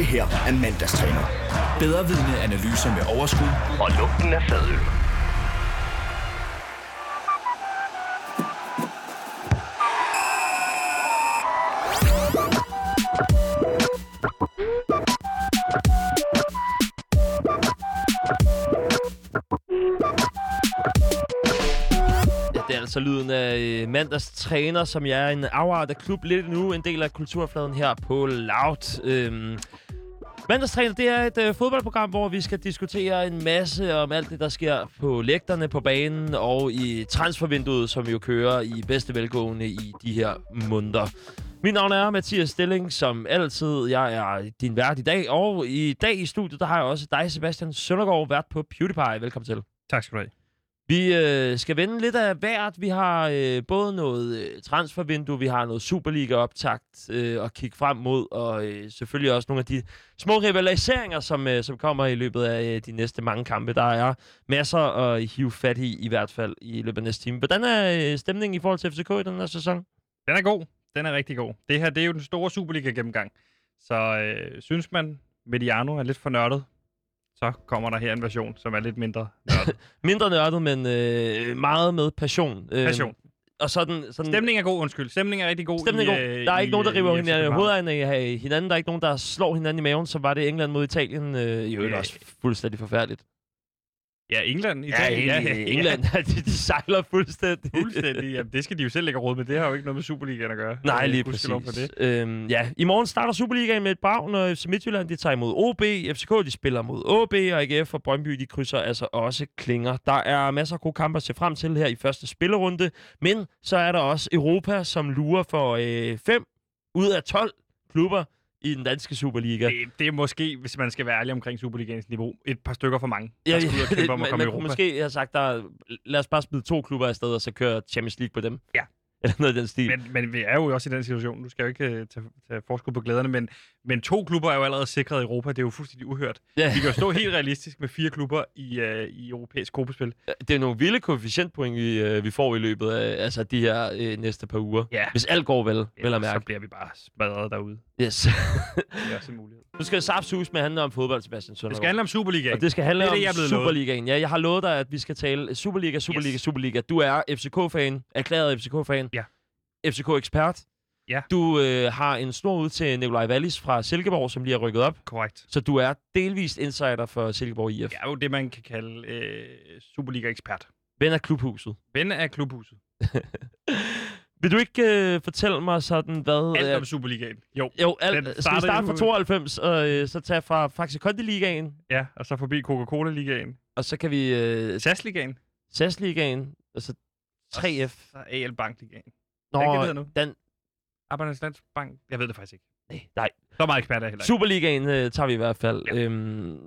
Det her er mandagstræner. Bedre vidne analyser med overskud Og lugten af fadøl. Ja, det er altså lyden af øh, mandags træner, som jeg er en afart af klub lidt nu, en del af kulturfladen her på Loud. Øhm, Mandagstræner, det er et øh, fodboldprogram, hvor vi skal diskutere en masse om alt det, der sker på lægterne, på banen og i transfervinduet, som jo kører i bedste velgående i de her måneder. Mit navn er Mathias Stilling, som altid. Jeg er din vært i dag, og i dag i studiet, der har jeg også dig, Sebastian Søndergaard, vært på PewDiePie. Velkommen til. Tak skal du have. Vi øh, skal vende lidt af hvert. Vi har øh, både noget øh, transfervindue, vi har noget Superliga-optakt øh, at kigge frem mod, og øh, selvfølgelig også nogle af de små rivaliseringer, som, øh, som kommer i løbet af øh, de næste mange kampe. Der er masser at hive fat i, i hvert fald i løbet af næste time. Hvordan er øh, stemningen i forhold til FCK i den her sæson? Den er god. Den er rigtig god. Det her, det er jo den store Superliga-gennemgang. Så øh, synes man, Mediano er lidt for nørdet, så kommer der her en version, som er lidt mindre nørdet. Mindre nørdet, men øh, meget med passion. Øh, Passion. Og sådan, sådan Stemningen er god, undskyld. Stemningen er rigtig god. Stemningen er god. øh, Der er i, ikke nogen, der øh, river hinanden, hovederne af hinanden. Der er ikke nogen, der slår hinanden i maven. Så var det England mod Italien. Øh, I øvrigt Ja. også fuldstændig forfærdeligt. Ja, England. Italien. ja, ja, England, de, de sejler fuldstændig. Fuldstændig. Jamen, det skal de jo selv lægge råd med. Det har jo ikke noget med Superligaen at gøre. Nej, Øh, lige præcis. For det. Øhm, ja. I morgen starter Superligaen med et brag, når FC Midtjylland de tager imod OB. FCK de spiller mod OB, og AGF og Brøndby de krydser altså også klinger. Der er masser af gode kampe at se frem til her i første spillerunde, men så er der også Europa, som lurer for 5 ud af 12 klubber i den danske Superliga. Det, det er måske, hvis man skal være ærlig omkring Superligaens niveau, et par stykker for mange, Ja, der skal ud og kæmpe om at komme man i Europa. måske have sagt, der, lad os bare smide to klubber afsted, og så køre Champions League på dem. Ja. Eller noget den stil. Men, men vi er jo også i den situation. Nu skal jo ikke uh, tage, tage forskud på glæderne, men, men to klubber er jo allerede sikret i Europa. Det er jo fuldstændig uhørt. ja. Vi kan jo stå helt realistisk med fire klubber i, uh, i europæisk gruppespil. Det er nogle vilde koefficientpoint, vi, øh, vi får i løbet af altså, de her øh, næste par uger. Ja. Hvis alt går vel, vel at så mærke. bliver vi bare smadret derude. Yes. Det er også en mulighed. nu skal Saftsus med handle om fodbold, Sebastian Det Søndergaard. skal handle om Superligaen. og det skal handle Det er om det, jeg lovet. Superligaen. Ja, jeg har lovet dig, at vi skal tale Superliga, Superliga, Yes. Superliga. Du er FCK-fan, erklæret FCK-fan. FCK-ekspert. Ja. Du øh, har en snor ud til Nikolaj Wallis fra Silkeborg, som lige har rykket op. Korrekt. Så du er delvist insider for Silkeborg IF. Jeg er jo det, man kan kalde øh, Superliga-ekspert. Ven af klubhuset. Ven af klubhuset. Vil du ikke øh, fortælle mig sådan, hvad... Alt øh, om Superligaen. Jo. jo, den skal vi starte fra 92, og øh, så tage fra Faxe Kondi-ligaen, Ja, og så forbi Coca-Cola-ligaen. og så kan vi øh, SAS-ligaen. SAS-ligaen, og så 3F. Så AL Bank-ligaen. Nå, det hedder nu? den... Arbejdernes Landsbank. Jeg ved det faktisk ikke. Nej, nej. Så meget ekspert er heller ikke. Superligaen øh, tager vi i hvert fald. Ja. Øhm,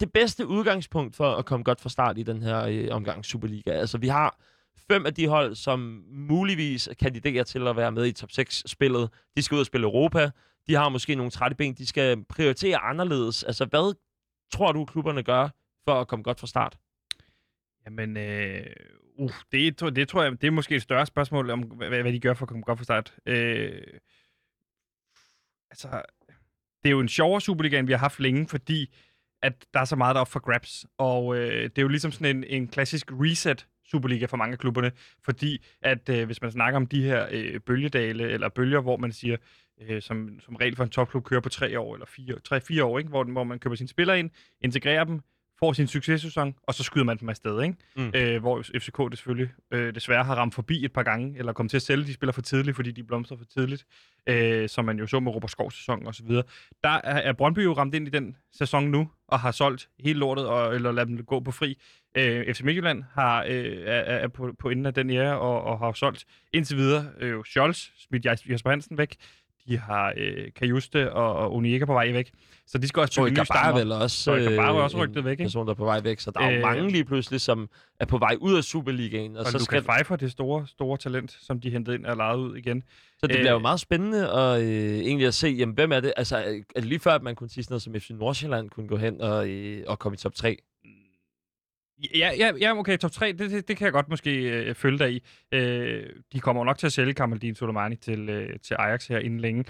det bedste udgangspunkt for at komme godt fra start i den her øh, omgang Superliga. Altså, vi har fem af de hold, som muligvis kandiderer til at være med i top 6-spillet. De skal ud og spille Europa. De har måske nogle trætte ben. De skal prioritere anderledes. Altså, hvad tror du, klubberne gør for at komme godt fra start? Jamen, øh, uh, det, det tror jeg, det er måske et større spørgsmål om, hvad, hvad de gør for at komme godt fra start. Øh, altså, det er jo en sjovere Superliga, end vi har haft længe, fordi at der er så meget, der er op for grabs. Og øh, det er jo ligesom sådan en, en klassisk reset Superliga for mange af klubberne, fordi at øh, hvis man snakker om de her øh, bølgedale, eller bølger, hvor man siger, øh, som, som regel for en topklub kører på tre år, eller fire, tre, fire år, ikke? Hvor, hvor man køber sine spillere ind, integrerer dem, får sin successæson, og så skyder man dem afsted, ikke? Mm. Øh, hvor FCK det selvfølgelig øh, desværre har ramt forbi et par gange, eller kommet til at sælge de spiller for tidligt, fordi de blomstrer for tidligt, øh, som man jo så med Robert Skovs sæson og så videre. Der er, er Brøndby jo ramt ind i den sæson nu, og har solgt hele lortet, og, eller ladet dem gå på fri. Øh, FC Midtjylland har, øh, er, er på, på enden af den ære, og, og har solgt indtil videre øh, Scholz, smidt Jesper Hansen væk, de har øh, Kajuste og, og Unieka på vej væk. Så de skal også Troy søge nye stammer. vel også, er øh, også en rygtet væk, ikke? person, der er på vej væk. Så der er jo Øh, mange lige pludselig, som er på vej ud af Superligaen. Og, Og så, Lukas skal, Pfeiffer, det store, store talent, som de hentede ind og lejet ud igen. så det bliver jo øh, meget spændende at, øh, egentlig at se, jamen, hvem er det? Altså, er det lige før, at man kunne sige sådan noget som FC Nordsjælland kunne gå hen og, øh, og komme i top 3? Ja, ja, ja okay, top 3, det, det, det kan jeg godt måske øh, følge dig i. Øh, de kommer jo nok til at sælge Kamaldin Soleimani til, øh, til Ajax her inden længe.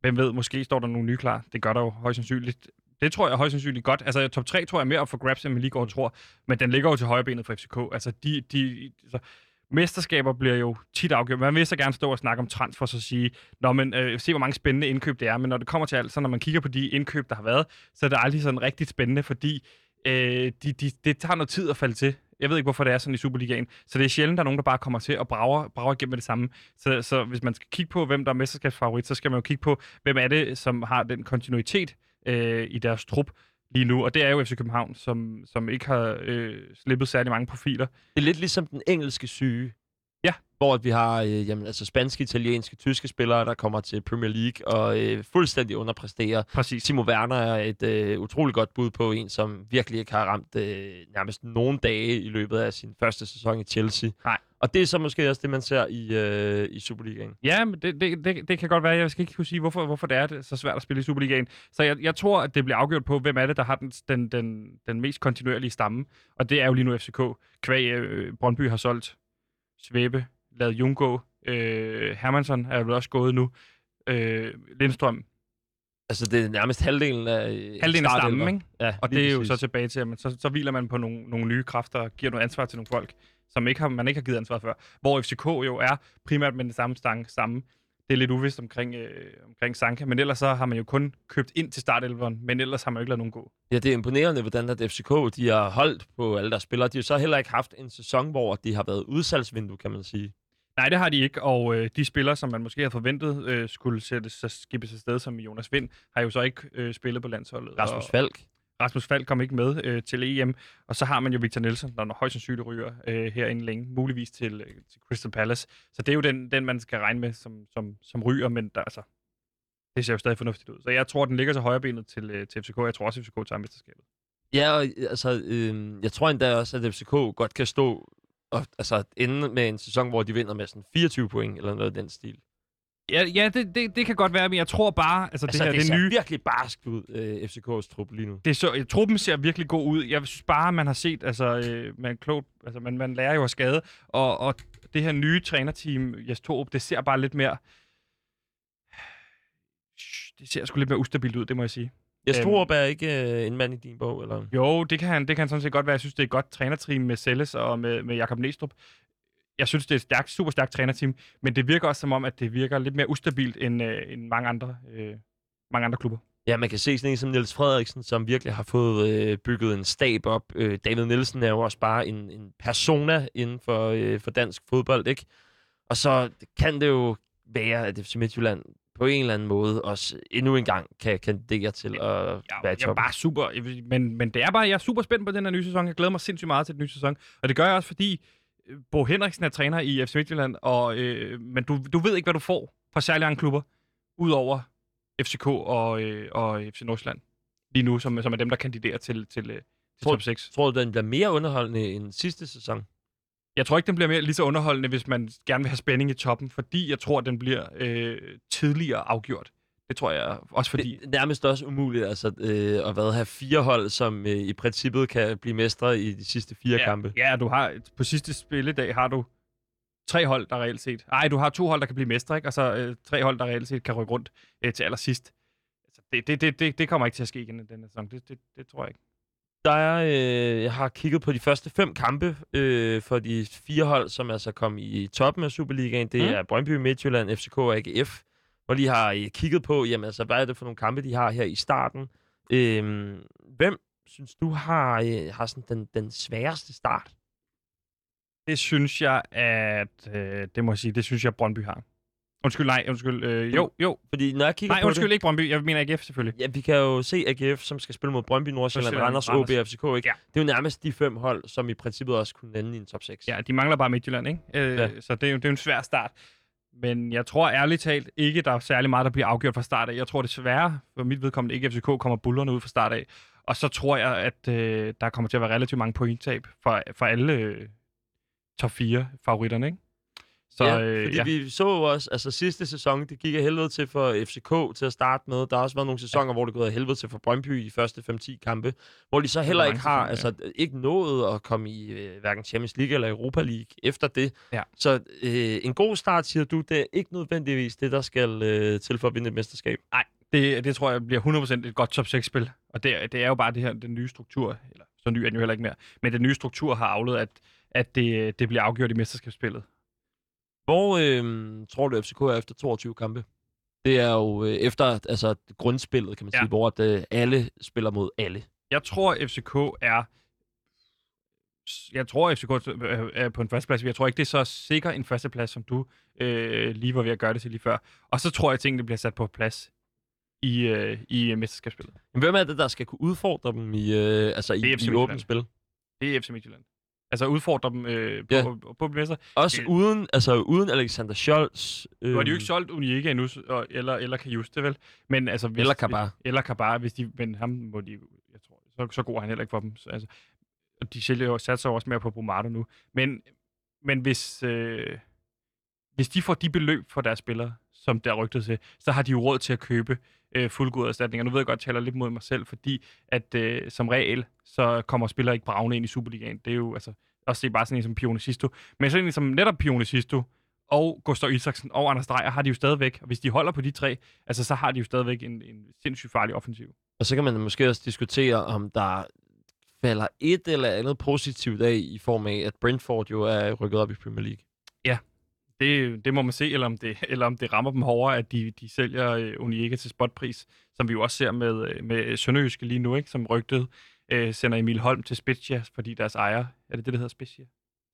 hvem ved, måske står der nogle nye klar. Det gør der jo højst sandsynligt. Det tror jeg højst sandsynligt godt. Altså, top 3 tror jeg mere op for grabs, end vi lige går og tror. Men den ligger jo til højre benet for FCK. Altså, de, de, altså, mesterskaber bliver jo tit afgjort. Man vil så gerne stå og snakke om transfer, så sige, Nå, men, øh, se hvor mange spændende indkøb det er. Men når det kommer til alt, så når man kigger på de indkøb, der har været, så er det aldrig sådan rigtig spændende, fordi øh, de, de, det tager noget tid at falde til. Jeg ved ikke, hvorfor det er sådan i Superligaen. Så det er sjældent, der er nogen, der bare kommer til og brager, brager igennem med det samme. Så, så hvis man skal kigge på, hvem der er mesterskabsfavorit, så skal man jo kigge på, hvem er det, som har den kontinuitet øh, i deres trup lige nu. Og det er jo FC København, som, som ikke har øh, slippet særlig mange profiler. Det er lidt ligesom den engelske syge. Ja. Hvor at vi har øh, jamen, altså spanske, italienske, tyske spillere, der kommer til Premier League og øh, fuldstændig underpræsterer. Præcis. Timo Werner er et øh, utroligt godt bud på en, som virkelig ikke har ramt øh, nærmest nogen dage i løbet af sin første sæson i Chelsea. Nej. Og det er så måske også det, man ser i, øh, i Superligaen. Ja, men det, det, det, det kan godt være. Jeg skal ikke kunne sige, hvorfor, hvorfor det er det så svært at spille i Superligaen. Så jeg, jeg tror, at det bliver afgjort på, hvem er det, der har den, den, den, den mest kontinuerlige stamme. Og det er jo lige nu FCK. Kvæg øh, Brøndby har solgt Svæbe, lavet Jung gå. Øh, Hermansson er jo også gået nu. Øh, Lindstrøm, Altså, det er nærmest halvdelen af øh, halvdelen af stammen, ikke? Ja, Og det er jo præcis. så tilbage til, at man, så, så hviler man på nogle, nogle nye kræfter og giver noget ansvar til nogle folk, som ikke har, man ikke har givet ansvar før. Hvor FCK jo er primært med den samme stang samme. Det er lidt uvist omkring, øh, omkring Sanka, men ellers så har man jo kun købt ind til startelveren, men ellers har man jo ikke lavet nogen gå. Ja, det er imponerende, hvordan at FCK de har holdt på alle deres spillere. De har så heller ikke haft en sæson, hvor de har været udsalgsvindue, kan man sige. Nej, det har de ikke, og øh, de spillere, som man måske havde forventet øh, skulle sættes, så skibes afsted, som Jonas Vind, har jo så ikke øh, spillet på landsholdet. Rasmus Falk. Rasmus Falk kom ikke med øh, til EM, og så har man jo Victor Nielsen, der højst sandsynligt ryger øh, herinde længe, muligvis til, øh, til Crystal Palace. Så det er jo den, den man skal regne med, som, som, som ryger, men der, altså, det ser jo stadig fornuftigt ud. Så jeg tror, den ligger til højre benet til, øh, til FCK. Jeg tror også, FCK tager mesterskabet. Ja, og, altså, øh, jeg tror endda også, at FCK godt kan stå og altså, ende med en sæson, hvor de vinder med sådan 24 point, eller noget af den stil. Ja, ja det, det, det kan godt være, men jeg tror bare, altså, Altså, det her det, det, ser nye... virkelig barskt ud, øh, FCK's trup lige nu. Det så, truppen ser virkelig god ud. Jeg synes bare, man har set, altså, øh, man, klogt, altså man, man lærer jo af skade, og, og det her nye trænerteam, Jes Torup, det ser bare lidt mere... Det ser sgu lidt mere ustabilt ud, det må jeg sige. Jeg Øhm. tror er ikke øh, en mand i din bog, eller? Jo, det kan han, det kan han sådan set godt være. Jeg synes, det er et godt trænerteam med Selles og med, med Jakob Næstrup. Jeg synes, det er et stærkt, super stærkt trænerteam, men det virker også som om, at det virker lidt mere ustabilt end, øh, end mange, andre, øh, mange andre klubber. Ja, man kan se sådan en som Niels Frederiksen, som virkelig har fået øh, bygget en stab op. Øh, David Nielsen er jo også bare en, en persona inden for, øh, for dansk fodbold, ikke? Og så kan det jo være, at FC Midtjylland på en eller anden måde også endnu en gang kan kandidere til at Jeg, være i jeg er bare super, men, men det er bare, jeg er super spændt på den her nye sæson. Jeg glæder mig sindssygt meget til den nye sæson. Og det gør jeg også, fordi Bo Henriksen er træner i FC Midtjylland, og, øh, men du, du ved ikke, hvad du får fra særlige andre klubber, udover FCK og, øh, og FC Nordsjælland lige nu, som, som er dem, der kandiderer til, til, øh, til Tror- top 6. Tror du, den bliver mere underholdende end sidste sæson? Jeg tror ikke, den bliver mere, lige så underholdende, hvis man gerne vil have spænding i toppen, fordi jeg tror, den bliver øh, tidligere afgjort. Det tror jeg også, fordi... Det er nærmest også umuligt altså, øh, at hvad, have fire hold, som øh, i princippet kan blive mestre i de sidste fire ja, kampe. Ja, du har, på sidste spilledag har du tre hold, der reelt set... Nej, du har to hold, der kan blive mestre, ikke? og så øh, tre hold, der reelt set kan rykke rundt øh, til allersidst. Altså, det, det, det, det, det kommer ikke til at ske igen i denne sæson. Det, det, det tror jeg ikke. Der er, øh, jeg har kigget på de første fem kampe øh, for de fire hold, som altså kom i toppen af Superligaen. Det Mm. er Brøndby, Midtjylland, FCK og AGF. Hvor de har øh, kigget på, jamen, altså, hvad er det for nogle kampe, de har her i starten. Øh, hvem synes du har, øh, har sådan den, den sværeste start? Det synes jeg, at... Øh, det må jeg sige, det synes jeg, Brøndby har. Undskyld, nej, undskyld. Øh, jo, jo. Fordi når jeg kigger Nej, på undskyld, det, ikke Brøndby. Jeg mener AGF selvfølgelig. ja, vi kan jo se AGF, som skal spille mod Brøndby, Nordsjælland, Randers, OB og FCK. Ikke? Ja. Det er jo nærmest de fem hold, som i princippet også kunne ende i en top 6. Ja, de mangler bare Midtjylland, ikke? Øh, ja. Så det er, jo, det er jo en svær start. Men jeg tror ærligt talt ikke, der er særlig meget, der bliver afgjort fra start af. Jeg tror desværre, for mit vedkommende ikke FCK, kommer bullerne ud fra start af. Og så tror jeg, at øh, der kommer til at være relativt mange pointtab for, for alle øh, top 4 favoritterne, ikke? Så ja, øh, fordi ja. vi så jo også, altså sidste sæson, det gik af helvede til for FCK til at starte med. Der har også været nogle sæsoner, hvor det gået af helvede til for Brøndby i første 5-10 kampe, hvor de så heller ikke har, altså ikke nået at komme i øh, hverken Champions League eller Europa League efter det. Ja. Så øh, en god start, siger du, det er ikke nødvendigvis det, der skal øh, til for at vinde et mesterskab. Det, det tror jeg bliver 100% et godt top 6-spil. Og det, det er jo bare det her, den nye struktur, eller så ny er den jo heller ikke mere, men den nye struktur har afledt, at, at det, det bliver afgjort i mesterskabsspillet. Hvor øh, tror du, FCK er efter 22 kampe? Det er jo øh, efter altså, grundspillet, kan man Ja. sige, hvor at, øh, alle spiller mod alle. Jeg tror, FCK er... Jeg tror, FCK er- er på en førsteplads. Jeg tror ikke, det er så sikker en førsteplads, som du øh, lige var ved at gøre det til lige før. Og så tror jeg, at tingene bliver sat på plads i, øh, i mesterskabsspillet. Men hvem er det, der skal kunne udfordre dem i, øh, altså i, i åbent spil? Det er FC Midtjylland. Altså udfordre dem øh, på, Ja. ja. på, på mester. Også Det- uden, altså, uden Alexander Scholz. Øh, Nu har de jo ikke solgt Unique endnu, og, eller, eller Kajuste, vel? Men altså, hvis, Eller Kabar. Eller Kabar, hvis de, men ham må de, jeg tror, så, så god er han heller ikke for dem. Så, altså, og de sælger jo, satser jo også mere på Brumado nu. Men, men hvis, øh, hvis de får de beløb for deres spillere, som der er rygtet til, så har de jo råd til at købe øh, fuldgode erstatninger. Nu ved jeg godt, at jeg taler lidt mod mig selv, fordi at øh, som regel, så kommer spillere ikke bravende ind i Superligaen. Det er jo altså, også det er bare sådan en som Pione Sisto. Men sådan en som netop Pione Sisto, og Gustav Isaksen og Anders Dreyer har de jo stadigvæk, og hvis de holder på de tre, altså så har de jo stadigvæk en, en sindssygt farlig offensiv. Og så kan man måske også diskutere, om der falder et eller andet positivt af, i form af, at Brentford jo er rykket op i Premier League. Det, det må man se, eller om det, eller om det rammer dem hårdere, at de, de sælger øh, til spotpris, som vi jo også ser med, øh, med Sønderjyske lige nu, ikke? som rygtet øh, sender Emil Holm til Spezia, fordi deres ejer, er det det, der hedder Spezia?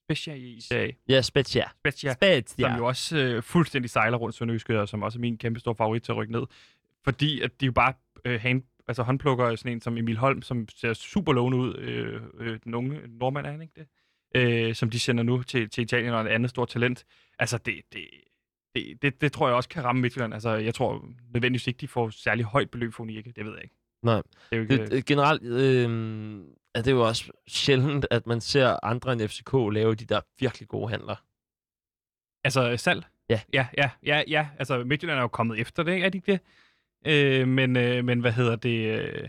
Spezia i A. Ja, Spezia. Spezia, Spezia. som jo også øh, fuldstændig sejler rundt Sønderjyske, og som også er min kæmpe store favorit til at rykke ned. Fordi at de jo bare øh, hand, altså håndplukker sådan en som Emil Holm, som ser super lovende ud. Øh, øh, den unge nordmand er han ikke det? Øh, som de sender nu til, til Italien og et andet stort talent. Altså det, det, det, det, det tror jeg også kan ramme Midtjylland. Altså jeg tror nødvendigvis ikke, de får særlig højt beløb for Unique. Det ved jeg ikke. Nej. Det er jo ikke, Det, det, generelt øh, er det jo også sjældent, at man ser andre end FCK lave de der virkelig gode handler. Altså salg? Ja. Ja, ja, ja, ja. Altså Midtjylland er jo kommet efter det, ikke? er de ikke det? Øh, men, øh, men hvad hedder det... Øh,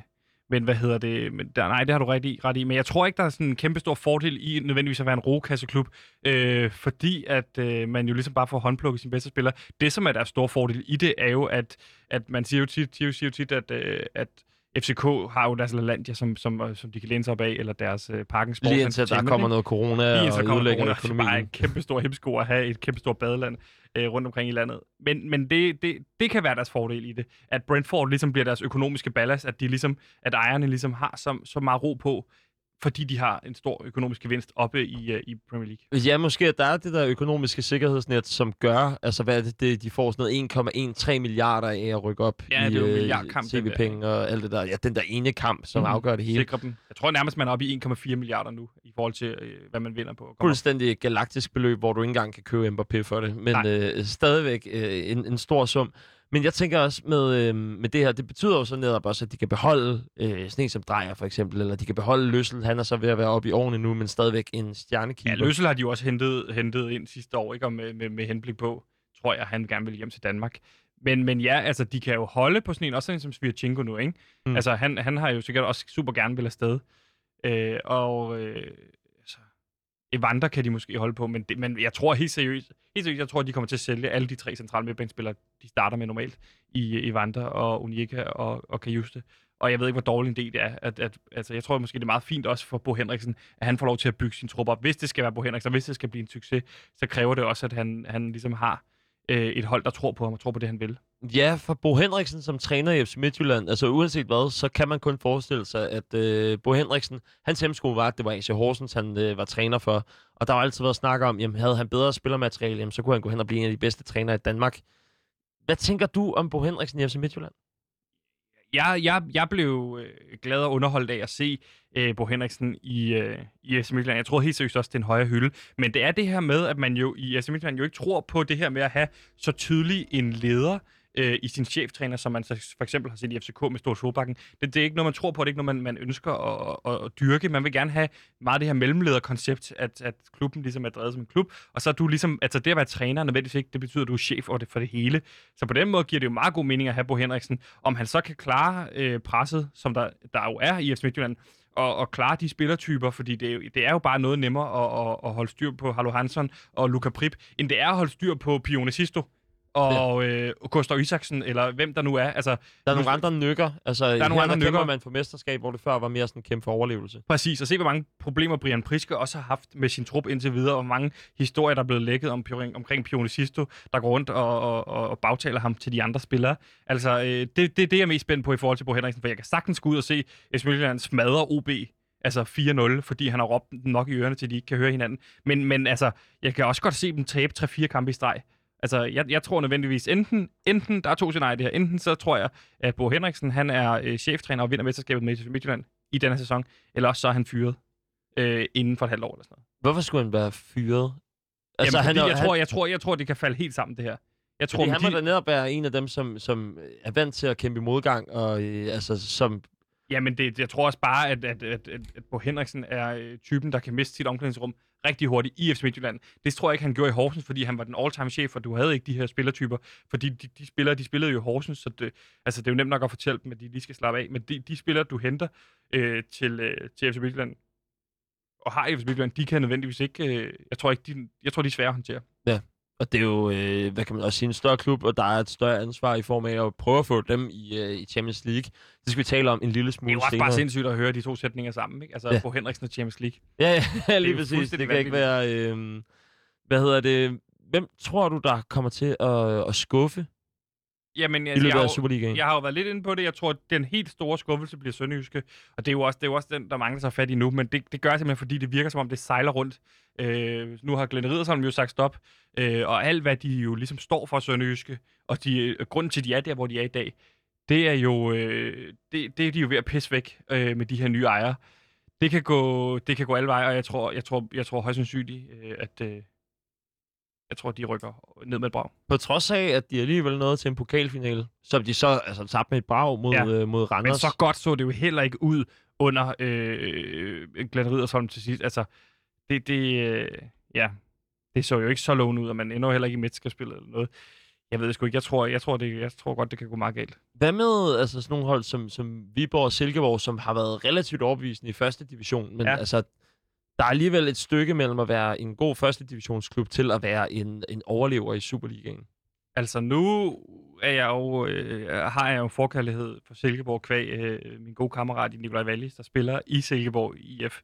men hvad hedder det? Men der, nej, det har du ret i, ret i. Men jeg tror ikke, der er sådan en kæmpe stor fordel i nødvendigvis at være en rokasseklub, øh, fordi at øh, man jo ligesom bare får håndplukket sine bedste spillere. Det, som er der store fordel i det, er jo, at, at man siger jo tit, siger jo, siger jo tit at, øh, at FCK har jo deres LaLandia, som, som, som de kan læne sig op af, eller deres øh, Parken Sports Lige indtil der kommer noget corona Lige og ødelægger corona, som bare er økonomien. en kæmpe stor hemsko at have et kæmpe stort badeland øh, rundt omkring i landet. Men, men det, det, det kan være deres fordel i det, at Brentford ligesom bliver deres økonomiske ballast, at, de ligesom, at ejerne ligesom har så, så meget ro på, fordi de har en stor økonomisk gevinst oppe i, uh, i Premier League. Ja, måske der er det der økonomiske sikkerhedsnet, som gør, altså hvad er det, det de får sådan noget 1,13 milliarder af at rykke op Ja, i der, tv-penge og alt det der. Ja, den der ene kamp, som Mhm. afgør det hele. Sikre dem. Jeg tror nærmest, man er oppe i 1,4 milliarder nu, i forhold til, øh, hvad man vinder på. Fuldstændig galaktisk beløb, hvor du ikke engang kan købe Mbappé for det. Men øh, stadigvæk øh, en, en stor sum. Men jeg tænker også med, øh, med det her, det betyder jo så netop også, at de kan beholde øh, sådan en som Drejer for eksempel, eller de kan beholde Løssel. Han er så ved at være oppe i årene nu, men stadigvæk en stjernekeeper. Ja, Løssel har de jo også hentet, hentet ind sidste år, ikke? Og med, med, med henblik på, tror jeg, han gerne vil hjem til Danmark. Men, men ja, altså, de kan jo holde på sådan en, også sådan en som Svirchenko nu, ikke? Mm. Altså, han, han har jo sikkert også super gerne vil afsted. Øh, og øh, Evander kan de måske holde på, men, det, men jeg tror helt seriøst, helt seriøst, jeg tror, at de kommer til at sælge alle de tre centrale midtbanespillere, de starter med normalt, i Evander og Unika og, og Kajuste. Og jeg ved ikke, hvor dårlig en del det er. At, at, altså, jeg tror måske, det er meget fint også for Bo Henriksen, at han får lov til at bygge sin trup op. Hvis det skal være Bo Henriksen, og hvis det skal blive en succes, så kræver det også, at han, han ligesom har øh, et hold, der tror på ham og tror på det, han vil. Ja, for Bo Henriksen som træner i FC Midtjylland, altså uanset hvad, så kan man kun forestille sig, at øh, Bo Henriksen, hans hemsko var, at det var AC Horsens, han øh, var træner for. Og der har altid været snak om, jamen havde han bedre spillermateriale, jamen, så kunne han gå hen og blive en af de bedste trænere i Danmark. Hvad tænker du om Bo Henriksen i FC Midtjylland? jeg, jeg, jeg blev øh, glad og underholdt af at se øh, Bo Henriksen i, øh, i FC Midtjylland. Jeg tror helt seriøst også, det er en højere hylde. Men det er det her med, at man jo i FC Midtjylland jo ikke tror på det her med at have så tydelig en leder, øh, i sin cheftræner, som man så for eksempel har set i FCK med Stor Solbakken. Det, det er ikke noget, man tror på, det er ikke noget, man, man ønsker at, at, at dyrke. Man vil gerne have meget det her mellemlederkoncept, at, at klubben ligesom er drevet som en klub, og så er du ligesom, altså det at være træner nødvendigvis ikke, det betyder, at du er chef for det, for det hele. Så på den måde giver det jo meget god mening at have Bo Henriksen. Om han så kan klare øh, presset, som der, der jo er i FC Midtjylland, og, og klare de spillertyper, fordi det er, jo, det er jo bare noget nemmere at, at, at holde styr på Harlo Hansson og Luca Prip, end det er at holde styr på Pionicisto og ja. øh, Gustav Isaksen, eller hvem der nu er. Altså, Der er nogle andre nykker. Altså, der er nogle andre nykker. man for mesterskab, hvor det før var mere sådan kæmpe for overlevelse. Præcis, og se hvor mange problemer Brian Priske også har haft med sin trup indtil videre, og hvor mange historier, der er blevet lækket om, omkring Pionicisto, der går rundt og, og, og, og bagtaler ham til de andre spillere. Altså, øh, det, det, det er jeg mest spændt på i forhold til Bo Henriksen, for jeg kan sagtens gå ud og se FC Midtjylland smadre OB, altså 4-0, fordi han har råbt nok i ørerne, til de ikke kan høre hinanden. Men, men altså, jeg kan også godt se dem tabe 3-4 kampe i streg. Altså, jeg, jeg tror nødvendigvis, enten, enten der er to scenarier i det her. Enten så tror jeg, at Bo Henriksen, han er øh, cheftræner og vinder mesterskabet med Midtjylland i denne sæson, eller også så er han fyret øh, inden for et halvt år eller sådan noget. Hvorfor skulle han være fyret? Altså, Jamen, han, er- jeg, han, tror, jeg, tror, jeg tror, det kan falde helt sammen, det her. Jeg tror, fordi han må de, da netop være en af dem, som, som er vant til at kæmpe i modgang, og øh, altså, som Jamen, det, jeg tror også bare, at, at, at, at, at Bo Henriksen er øh, typen, der kan miste sit omklædningsrum rigtig hurtigt i FC Midtjylland. Det tror jeg ikke, han gjorde i Horsens, fordi han var den all-time chef, og du havde ikke de her spillertyper. Fordi de, de spillere, de spillede jo i Horsens, så det, altså, det er jo nemt nok at fortælle dem, at de lige skal slappe af. Men de, de spillere, du henter øh, til, øh, til FC Midtjylland, og har i FC Midtjylland, de kan nødvendigvis ikke... Øh, jeg, tror ikke de, jeg tror, de er svære at håndtere. Og det er jo, øh, hvad kan man også sige, en større klub, og der er et større ansvar i form af at prøve at få dem i, øh, i Champions League. Det skal vi tale om en lille Det smule er jo også senere. bare sindssygt at høre de to sætninger sammen, ikke? Altså, Ja. Bo Henriksen og Champions League. Ja, ja lige jo præcis. Det kan ikke være... Øh, hvad hedder det? Hvem tror du, der kommer til at, at skuffe Jamen, i altså, løbet jeg, af Superligaen? jeg har jo været lidt inde på det. Jeg tror, at den helt store skuffelse bliver Sønderjyske. Og det er jo også, det er jo også den, der mangler sig fat i nu. Men det, det gør jeg simpelthen, fordi det virker som om, det sejler rundt. Øh, nu har Glenn Riddersholm jo sagt stop. Øh, og alt, hvad de jo ligesom står for Sønderjyske, og de, øh, grunden til, at de er der, hvor de er i dag, det er jo, øh, det, det er de jo ved at pisse væk øh, med de her nye ejere. Det kan gå, det kan gå alle veje, og jeg tror, jeg tror, jeg tror højst sandsynligt, øh, at øh, jeg tror, de rykker ned med et brag. På trods af, at de alligevel nåede til en pokalfinale, som de så altså, tabte med et brag mod, Ja. øh, mod Men Randers. så godt så det jo heller ikke ud under øh, Glenn Riddersholm til sidst. Altså, det, det, øh, ja, det så jo ikke så lovende ud, og man ender jo heller ikke i mesterskabsspillet eller noget. Jeg ved det sgu ikke. Jeg tror, jeg tror, det, jeg tror godt, det kan gå meget galt. Hvad med altså, sådan nogle hold som, som Viborg og Silkeborg, som har været relativt overbevisende i første division, men. Ja. altså, der er alligevel et stykke mellem at være en god første divisionsklub til at være en, en overlever i Superligaen. Altså, nu er jeg jo, øh, har jeg jo forkærlighed for Silkeborg kvæg øh, min gode kammerat Nikolaj Wallis, der spiller i Silkeborg IF.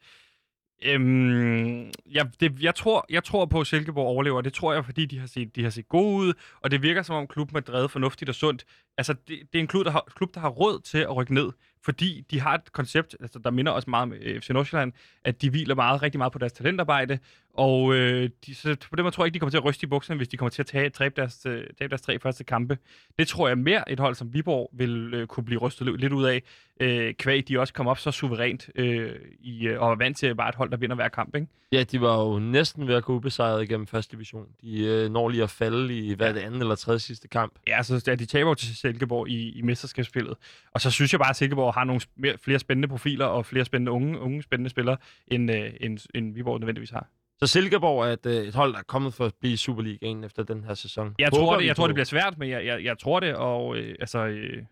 Øhm, jeg, det, jeg, tror, jeg tror på, at Silkeborg overlever. Det tror jeg, fordi de har set, de har set gode ud, og det virker som om klubben er drevet fornuftigt og sundt. Altså, det, det er en klub der, har, klub, der har råd til at rykke ned, fordi de har et koncept, altså, der minder også meget om øh, FC Nordsjælland, at de hviler meget, rigtig meget på deres talentarbejde, og øh, de, så på den måde tror jeg ikke, de kommer til at ryste i bukserne, hvis de kommer til at tage, tabe, deres, øh, tabe deres tre første kampe. Det tror jeg mere et hold som Viborg vil øh, kunne blive rystet lidt ud af, øh, kvæg de også kom op så suverænt øh, i, øh, og er vant til bare et hold, der vinder hver kamp. Ikke? Ja, de var jo næsten ved at gå ubesejret igennem første division. De øh, når lige at falde i hvad er det anden eller tredje sidste kamp. Ja, så ja, de taber jo til Silkeborg i, i mesterskabsspillet. Og så synes jeg bare, at Silkeborg har nogle mere, flere spændende profiler og flere spændende unge, unge spændende spillere, end, øh, end, end Viborg nødvendigvis har. Så Silkeborg er et, øh, et hold, der er kommet for at blive Superligaen efter den her sæson. Jeg Håber tror, det, jeg tror, det bliver svært, men jeg, jeg, jeg tror det, og øh, altså, øh,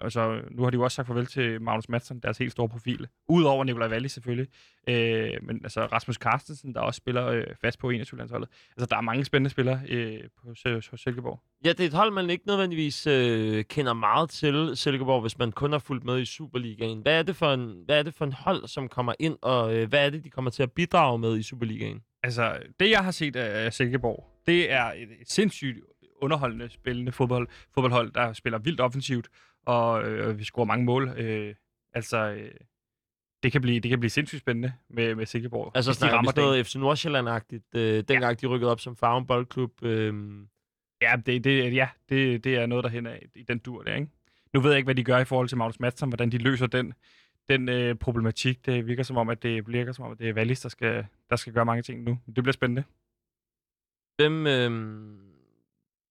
altså, nu har de jo også sagt farvel til Magnus Madsen, deres helt store profil. Udover Nikolaj Walli selvfølgelig. Øh, men altså Rasmus Carstensen, der også spiller øh, fast på 21-landsholdet. Altså, der er mange spændende spillere øh, på, på Silkeborg. Ja, det er et hold, man ikke nødvendigvis øh, kender meget til, Silkeborg, hvis man kun har fulgt med i Superligaen. Hvad er det for en, hvad er det for en hold, som kommer ind, og øh, hvad er det, de kommer til at bidrage med i Superligaen? Altså, det jeg har set af Silkeborg, det er et, et sindssygt underholdende, spillende fodbold, fodboldhold, der spiller vildt offensivt, og øh, vi scorer mange mål. Øh, altså, øh, det kan, blive, det kan blive sindssygt spændende med, med Silkeborg. Altså snakker vi rammer sådan noget FC Nordsjælland-agtigt, øh, dengang de rykkede op som Farven Boldklub. Øh, Ja, det, det, ja det, det er noget, der hen af i den dur der, ikke? Nu ved jeg ikke, hvad de gør i forhold til Magnus Madsen, hvordan de løser den, den øh, problematik. Det virker som om, at det virker som om, at det er Wallis, der skal, der skal gøre mange ting nu. Det bliver spændende. hvem, øh,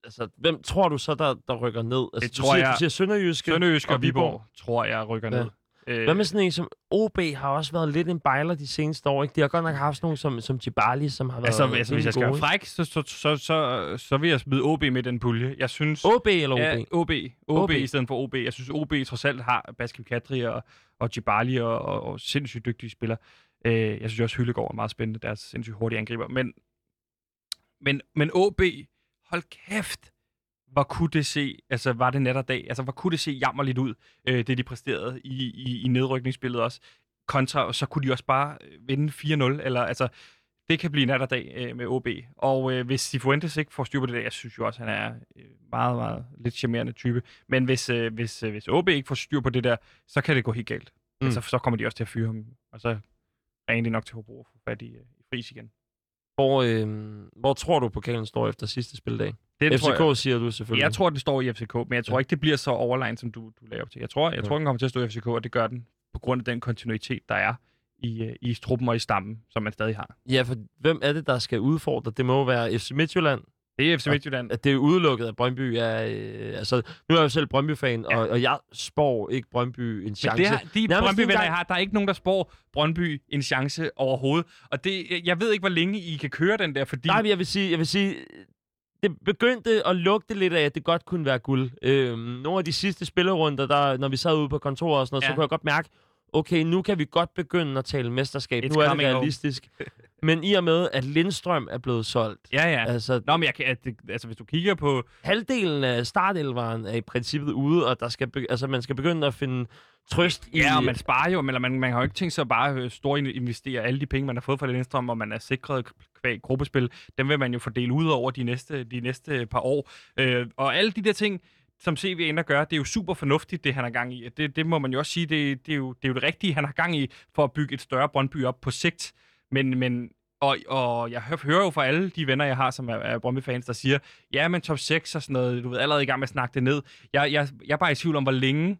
altså, hvem tror du så, der, der rykker ned? Altså, Det du tror siger, jeg- Du siger Sønderjyske, Sønderjysk og Viborg. Viborg, tror jeg, rykker Ja. ned. Øh, Hvad med sådan en som OB har også været lidt en bejler de seneste år, ikke? De har godt nok haft sådan nogle som, som Jibali, som har været Altså, altså hvis jeg skal være fræk, så, så, så, så, så vil jeg smide OB med den pulje. Jeg synes... OB eller OB? Ja, OB. OB, OB. i stedet for OB. Jeg synes, OB trods alt har Baskim Kadri og, og Jibali og, og, og sindssygt dygtige spillere. Øh, jeg synes også, Hyllegaard er meget spændende. Deres sindssygt hurtige angriber. Men, men, men OB, hold kæft, hvor kunne det se, altså var det nat og dag, altså hvor kunne det se jammerligt ud, øh, det de præsterede i, i, i nedrykningsspillet også, kontra, og så kunne de også bare øh, vinde 4-0, eller altså, det kan blive nat og dag øh, med OB. Og øh, hvis Cifuentes ikke får styr på det der, jeg synes jo også, han er øh, meget, meget lidt charmerende type, men hvis, øh, hvis, øh, hvis OB ikke får styr på det der, så kan det gå helt galt. Mm. Altså, så kommer de også til at fyre ham, og så ringer de nok til Hobro og få fat i, øh, i Friis igen. Hvor, øh, hvor tror du, pokalen står efter sidste spildag? Det FCK tror jeg, siger du selvfølgelig. jeg tror, det står i FCK, men jeg tror Ja. ikke, det bliver så overlegn, som du, du laver op til. Jeg tror, jeg Ja. tror, den kommer til at stå i FCK, og det gør den på grund af den kontinuitet, der er i, øh, i truppen og i stammen, som man stadig har. Ja, for hvem er det, der skal udfordre? Det må være FC Midtjylland. Det er FC Midtjylland. At det er udelukket, at Brøndby er... Øh, altså, nu er jeg jo selv Brøndby-fan, Ja. og, og jeg spår ikke Brøndby en Men chance. det har, de Brøndby-venner, jeg har, der er ikke nogen, der spår Brøndby en chance overhovedet. Og det, jeg ved ikke, hvor længe I kan køre den der, fordi... Nej, men jeg vil sige, jeg vil sige, det begyndte at lugte lidt af, at det godt kunne være guld. Øhm, nogle af de sidste spillerunder, der, når vi sad ude på kontoret og sådan noget, ja. så kunne jeg godt mærke, okay, nu kan vi godt begynde at tale mesterskab. It's nu er det realistisk. men i og med, at Lindstrøm er blevet solgt, Ja, ja. altså Nå, men jeg kan, at det, altså, hvis du kigger på... halvdelen af startelveren er i princippet ude, og der skal be- altså, man skal begynde at finde trøst i... Ja, og man sparer jo, men man, man har jo ikke tænkt sig at bare øh, store investere alle de penge, man har fået fra Lindstrøm, og man er sikret kvæg gruppespil. Dem vil man jo fordele ud over de næste, de næste par år. Øh, og alle de der ting, som CV ender gør, det er jo super fornuftigt, det han har gang i. Det, det må man jo også sige, det, det, er jo, det er jo det rigtige, han har gang i, for at bygge et større Brøndby op på sigt. Men, men og, og jeg hører jo fra alle de venner, jeg har, som er, er Brøndby-fans, der siger, ja, men top 6 og sådan noget, du ved, allerede i gang med at snakke det ned. Jeg, jeg, jeg er bare i tvivl om, hvor længe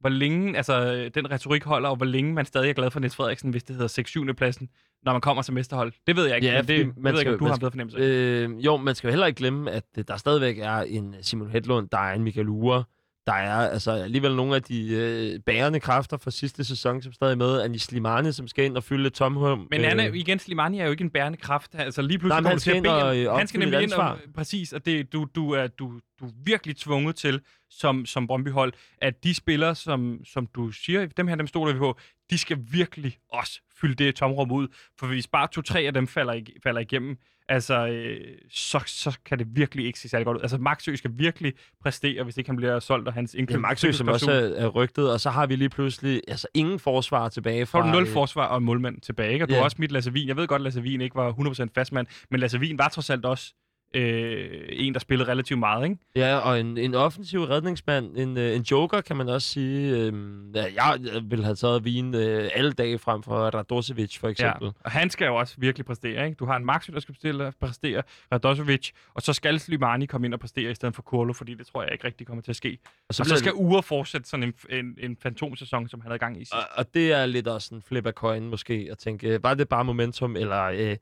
hvor længe altså, den retorik holder, og hvor længe man stadig er glad for Niels Frederiksen, hvis det hedder 6 7 pladsen, når man kommer som mesterhold. Det ved jeg ikke, Ja, det, det man ved jeg ikke, om skal- du har en skal- bedre fornemmelse. Øh, Øh, jo, man skal jo heller ikke glemme, at øh, der stadigvæk er en Simon Hedlund, der er en Michael Ure, der er altså alligevel nogle af de øh, bærende kræfter fra sidste sæson, som stadig er med. Anis Slimane, som skal ind og fylde tomrum. men han er, igen, Slimani er jo ikke en bærende kraft. Altså lige Øh. Nej, pludselig men kommer han du til skal at bede øh, Han skal nemlig ind og, ansvar. præcis, og det, du, du, er, du, du er virkelig tvunget til, som, som Brøndby-hold, at de spillere, som, som du siger, dem her, dem stoler vi på, de skal virkelig også fylde det tomrum ud. For hvis bare to-tre af dem falder, ig- falder igennem, altså, øh, så, så kan det virkelig ikke se særlig godt ud. Altså, Maxø skal virkelig præstere, hvis ikke han bliver solgt, og hans Ja, indkøb... Maxø, som også er, er rygtet, og så har vi lige pludselig altså, ingen forsvar tilbage Så fra... har du nul øh, forsvar og en målmand tilbage, ikke? og du Ja. har også mit Lasse Wien. Jeg ved godt, at Lasse Wien ikke var 100% fastmand, men Lasse Wien var trods alt også øh, en, der spillede relativt meget, ikke? Ja, og en, en offensiv redningsmand, en, øh, en joker, kan man også sige. Øhm, ja, jeg vil have taget Wien øh, alle dage frem for Radosevic, for eksempel. Ja. Og han skal jo også virkelig præstere, ikke? Du har en Maxi, der skal præstere, præstere Radosovic, og så skal Slimani komme ind og præstere i stedet for Kurlo, fordi det tror jeg ikke rigtig kommer til at ske. Og Og så, skal Ure fortsætte sådan en, en, en fantomsæson, som han havde gang i sidst. Og, og det er lidt også en flip af coin måske, at tænke, øh, var det bare momentum, eller øh,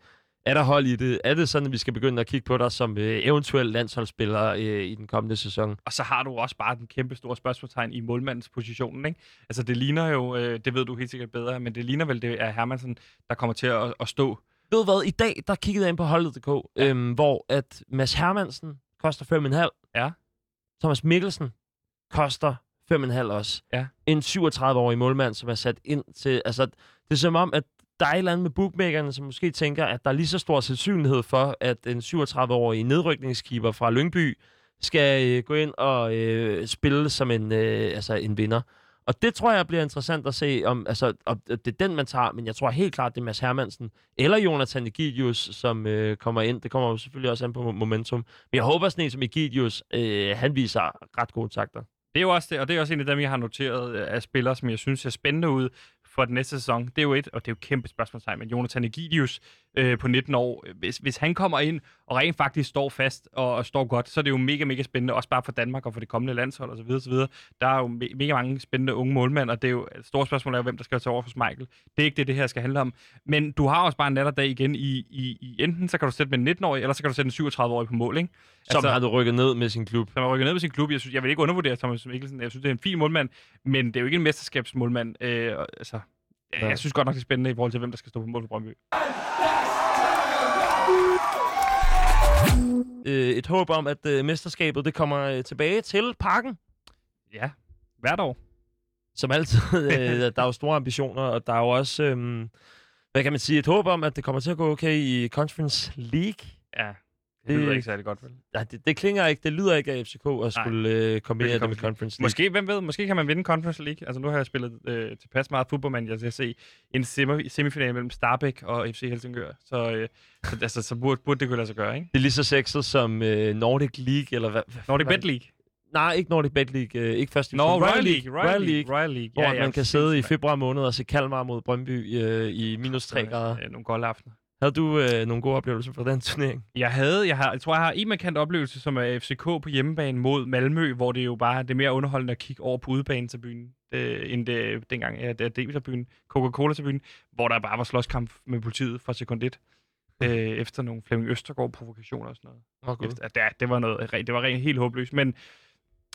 er der hold i det? Er det sådan, at vi skal begynde at kigge på dig som øh, eventuel landsholdsspiller øh, i den kommende sæson? Og så har du også bare den kæmpe store spørgsmålstegn i målmandens positionen, ikke? Altså det ligner jo, øh, det ved du helt sikkert bedre, men det ligner vel, det er Hermansen, der kommer til at, at stå. Ved du hvad, i dag, der kiggede jeg ind på holdet.dk, ja. øhm, hvor at Mads Hermansen koster 5,5. Ja. Thomas Mikkelsen koster 5,5 også. Ja. En 37-årig målmand, som er sat ind til... Altså, det er som om, at der er et eller andet med bookmakerne, som måske tænker, at der er lige så stor sandsynlighed for, at en 37-årig nedrykningskeeper fra Lyngby skal øh, gå ind og øh, spille som en, øh, altså en vinder. Og det tror jeg bliver interessant at se, om, altså, om det er den, man tager, men jeg tror helt klart, det er Mads Hermansen eller Jonathan Egidius, som øh, kommer ind. Det kommer jo selvfølgelig også an på momentum. Men jeg håber sådan en som Egidius, øh, han viser ret gode takter. Det er jo også det, og det er også en af dem, jeg har noteret øh, af spillere, som jeg synes ser spændende ud for den næste sæson. Det er jo et, og det er jo et kæmpe spørgsmålstegn, men Jonathan Egidius, øh, på 19 år. Hvis, hvis han kommer ind og rent faktisk står fast og, og står godt, så er det jo mega, mega spændende, også bare for Danmark og for det kommende landshold osv. osv. Der er jo me- mega mange spændende unge målmænd, og det er jo et stort spørgsmål er, hvem der skal tage over for Michael. Det er ikke det, det her skal handle om. Men du har også bare en natterdag igen i, i, i enten så kan du sætte med en 19-årig, eller så kan du sætte en 37-årig på mål, ikke? Som altså, har du rykket ned med sin klub. som har rykket ned med sin klub. Jeg, synes, jeg vil ikke undervurdere Thomas Mikkelsen. Jeg synes, det er en fin målmand, men det er jo ikke en mesterskabsmålmand. Øh, altså, ja. Jeg synes godt nok, det er spændende i forhold til, hvem der skal stå på mål for Brøndby. Øh, et håb om, at øh, mesterskabet det kommer øh, tilbage til parken. Ja, hvert år. Som altid, øh, der er jo store ambitioner, og der er jo også, øh, hvad kan man sige, et håb om, at det kommer til at gå okay i Conference League. Ja, det Det- lyder ikke særlig godt, vel? Ja, det, det klinger ikke, det lyder ikke af FCK at skulle øh, kombinere det med Conference League. Måske, hvem ved, måske kan man vinde Conference League. Altså, nu har jeg spillet øh, tilpas meget fodbold, men jeg skal se en semi- semifinal mellem Starbæk og FC Helsingør. Så, øh, så, altså, så burde, burde det kunne lade sig gøre, ikke? Det er lige så sexet som øh, Nordic League, eller hvad? Nordic hvad- Bet League. Nej, ikke Nordic Bet League. Øh, ikke først Nå, Royal League. Royal League. Royal League. Hvor man kan sidde i februar måned og se Kalmar mod Brøndby øh, i minus 3 mand. grader. Øh, Nogle golde aftener. Havde du øh, nogle gode oplevelser fra den turnering? Jeg havde, jeg, har, jeg tror, jeg har en markant oplevelse, som er FCK på hjemmebane mod Malmø, hvor det jo bare det er mere underholdende at kigge over på udebane til byen, øh, end det, dengang, ja, det er Debitor-byen, Coca-Cola-byen, hvor der bare var slåskamp med politiet fra sekund 1. Øh, efter nogle Flemming Østergaard-provokationer og sådan noget. Oh, Efter, ja, det var noget, det var rent helt håbløst, men,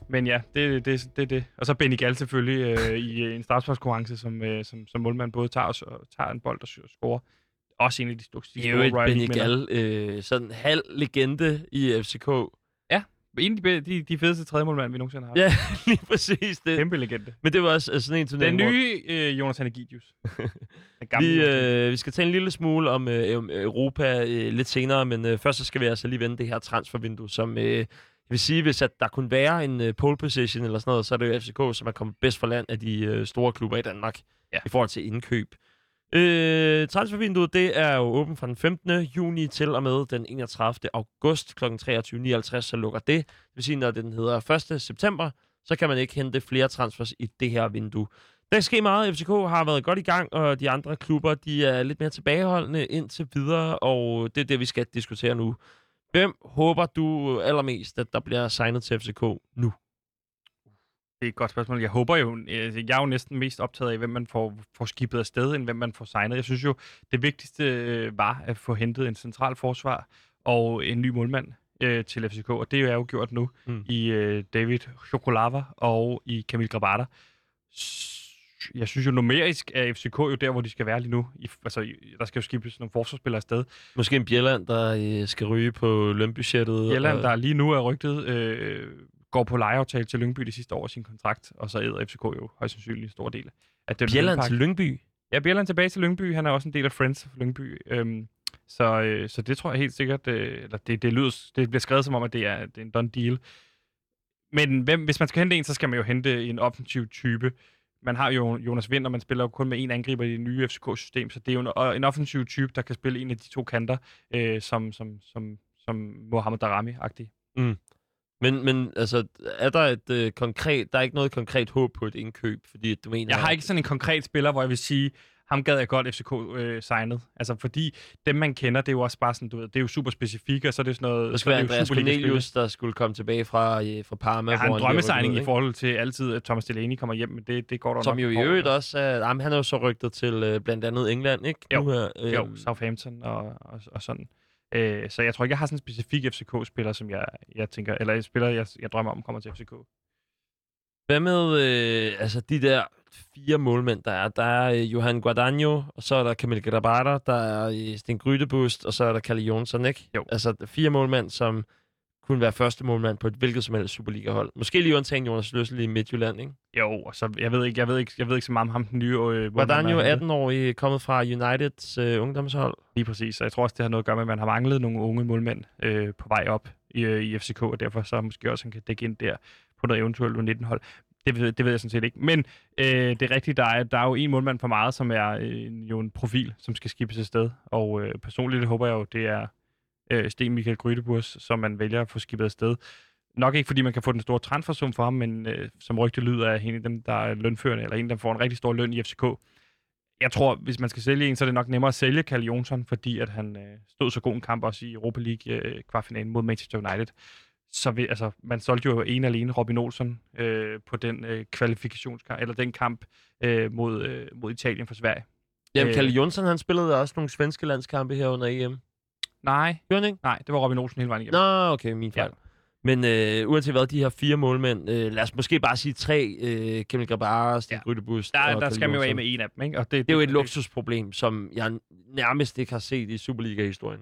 men ja, det er det, det, det. Og så Benny Gall selvfølgelig øh, i en startsparkskonkurrence, som, øh, som, som målmand både tager, og, tager en bold og scorer. Også en af de store, de Benny League-vinder. Gall, øh, sådan halv legende i FCK. En af de, de, de fedeste tredje målmand, vi nogensinde har haft. Ja, lige præcis det. Kæmpe legende. Men det var også øh, sådan en turnering, Den nye øh, Jonas gamle vi, øh, vi skal tale en lille smule om øh, Europa øh, lidt senere, men øh, først så skal vi altså lige vende det her transfervindue, som øh, jeg vil sige, hvis at der kunne være en øh, pole position eller sådan noget, så er det jo FCK, som er kommet bedst fra land af de øh, store klubber i Danmark Ja. i forhold til indkøb. Øh, transfervinduet det er jo åbent fra den 15. juni til og med den 31. august kl. 23.59, så lukker det. Det vil sige, når den hedder 1. september, så kan man ikke hente flere transfers i det her vindue. Der sker meget. FCK har været godt i gang, og de andre klubber de er lidt mere tilbageholdende indtil videre, og det er det, vi skal diskutere nu. Hvem håber du allermest, at der bliver signet til FCK nu? Det er et godt spørgsmål. Jeg håber jo, øh, jeg er jo næsten mest optaget af, hvem man får, får skibet afsted, end hvem man får signet. Jeg synes jo, det vigtigste øh, var at få hentet en central forsvar og en ny målmand øh, til FCK, og det er jo gjort nu Mm. i øh, David Chokolava og i Kamil Grabata. Jeg synes jo numerisk er FCK jo der, hvor de skal være lige nu. I, altså, der skal jo skibes nogle forsvarsspillere afsted. Måske en Bjelland, der øh, skal ryge på lønbudgettet. Jelland, og- der lige nu er rygtet, øh, går på lejeaftale til Lyngby de sidste år af sin kontrakt, og så æder FCK jo højst sandsynligt en stor del af den Bjelland til Lyngby. Ja, Bjelland tilbage til Lyngby. Han er også en del af Friends of Lyngby. Øhm, så, øh, så det tror jeg helt sikkert, øh, eller det, det, lyder, det bliver skrevet som om, at det er, det er en done deal. Men hvem, hvis man skal hente en, så skal man jo hente en offensiv type. Man har jo Jonas Vind, og man spiller jo kun med en angriber i det nye FCK-system, så det er jo en, en offensiv type, der kan spille en af de to kanter, øh, som, som, som, som Mohamed Darami-agtig. Men, men altså, er der et øh, konkret... Der er ikke noget konkret håb på et indkøb, fordi du mener... Jeg har ikke sådan en konkret spiller, hvor jeg vil sige, ham gad jeg godt FCK øh, signet. Altså fordi dem, man kender, det er jo også bare sådan, du ved, det er jo super specifikke, og så er det sådan noget... Der skulle være Andreas. Cornelius, der skulle komme tilbage fra, øh, fra Parma. Jeg har en rykket i forhold til altid, at Thomas Delaney kommer hjem, men det, det går der ikke? Som nok jo i øvrigt også er... Jamen, han er jo så rygtet til øh, blandt andet England, ikke? Jo. Nu her, øh, Jo, Southampton og, og, og sådan. Øh, så jeg tror ikke, jeg har sådan en specifik FCK-spiller, som jeg, jeg tænker, eller en spiller, jeg, jeg drømmer om kommer til FCK. Hvad med øh, altså de der fire målmænd, der er? Der er øh, Johan Guadagno, og så er der Camille Grabata, der er øh, Sten Grydebust, og så er der Kalle Jonsson, ikke? Jo. Altså fire målmænd, som kunne være første målmand på et hvilket som helst Superliga-hold. Måske lige undtagen Jonas Løssel i Midtjylland, ikke? Jo, og så, jeg ved ikke, jeg ved ikke, jeg ved ikke så meget om ham, den nye. Øh, Guadagno, er 18-årig, kommet fra Uniteds øh, ungdomshold. Lige præcis, og jeg tror også, det har noget at gøre med, at man har manglet nogle unge målmænd øh, på vej op i, øh, i FCK, og derfor så måske også han kan dække ind der på noget eventuelt U19-hold. Det ved, det ved jeg sådan set ikke. Men øh, det er rigtigt, der er, der er jo en målmand for meget, som er øh, jo en profil, som skal skibes sted. Og øh, personligt håber jeg jo, det er øh, Sten Michael Grydeburs, som man vælger at få skibet afsted. Nok ikke, fordi man kan få den store transfersum for ham, men øh, som rygte lyder af en af dem, der er lønførende, eller en, der får en rigtig stor løn i FCK. Jeg tror, hvis man skal sælge en, så er det nok nemmere at sælge Kalle Jonsson, fordi at han øh, stod så god en kamp også i Europa League øh, kvartfinalen mod Manchester United. Så vi, altså, man solgte jo en alene Robin Olsen øh, på den øh, kvalifikationskamp, eller den kamp øh, mod, øh, mod Italien for Sverige. Jamen, Øh. Kalle Jonsson, han spillede også nogle svenske landskampe her under EM. Nej, ikke? nej, det var Robin Olsen hele vejen igennem. Nå, okay, min fejl. Ja. Men øh, uanset hvad, de her fire målmænd, øh, lad os måske bare sige tre, øh, Kemil Grabara, Sten Ja. Grydebust Der, der skal man jo af med en af dem, ikke? Og det, Det er jo et luksusproblem, som jeg nærmest ikke har set i Superliga-historien.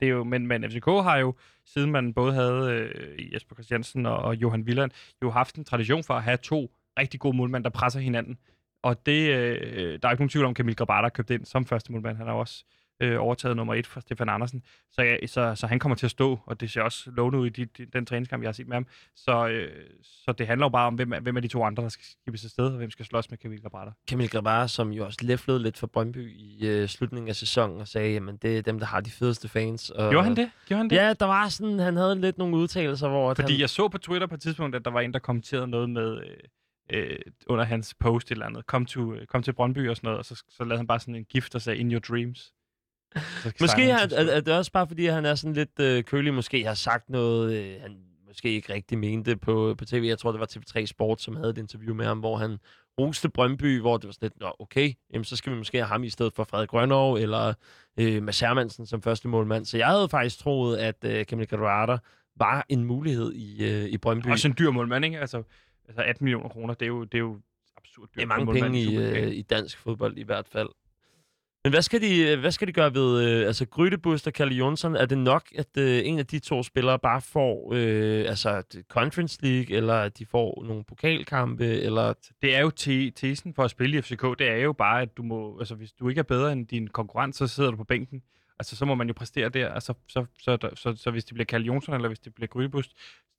Det er jo, men, men FCK har jo, siden man både havde øh, Jesper Christiansen og, og Johan Villand, jo haft en tradition for at have to rigtig gode målmænd, der presser hinanden. Og det, øh, der er ikke nogen tvivl om, Kamil Grabara købt ind som første målmand. Han har også øh, overtaget nummer et fra Stefan Andersen. Så, ja, så, så han kommer til at stå, og det ser også lovende ud i de, de, den træningskamp, jeg har set med ham. Så, øh, så det handler jo bare om, hvem, hvem er de to andre, der skal skibes afsted, og hvem skal slås med Kamil Grabara. Kamil Grabara, som jo også læflede lidt for Brøndby i øh, slutningen af sæsonen, og sagde, jamen det er dem, der har de fedeste fans. Og, Gjorde han det? Gjorde han det? Ja, der var sådan, han havde lidt nogle udtalelser, hvor... Fordi han, jeg så på Twitter på et tidspunkt, at der var en, der kommenterede noget med... Øh, øh, under hans post et eller andet. Kom, to, kom til Brøndby og sådan noget, og så, så lavede han bare sådan en gift, der sagde, in your dreams. Måske er, er, er det også bare, fordi han er sådan lidt øh, kølig, måske har sagt noget, øh, han måske ikke rigtig mente på, på tv. Jeg tror, det var TV3 Sport, som havde et interview med ham, hvor han roste Brøndby, hvor det var sådan lidt, Nå, okay, jamen, så skal vi måske have ham i stedet for Frederik Grønov, eller øh, Mads Hermansen som første målmand. Så jeg havde faktisk troet, at øh, Kamil Garuada var en mulighed i, øh, i Brøndby. Også en dyr målmand, ikke? Altså, altså 18 millioner kroner, det er jo, det er jo absurd dyrt. Det er mange målmand penge i, øh, i dansk fodbold i hvert fald. Men hvad skal de, øh, hvad skal de gøre ved øh, altså Grydebust og Kalle Jonsson? Er det nok, at øh, en af de to spillere bare får øh, altså Conference League, eller at de får nogle pokalkampe, eller... Det er jo te- tesen for at spille i FCK, det er jo bare, at du må, altså hvis du ikke er bedre end din konkurrent, så sidder du på bænken. Altså så må man jo præstere der, altså, så, så, så, så, så hvis det bliver Kalle Jonsson, eller hvis det bliver Grydebust,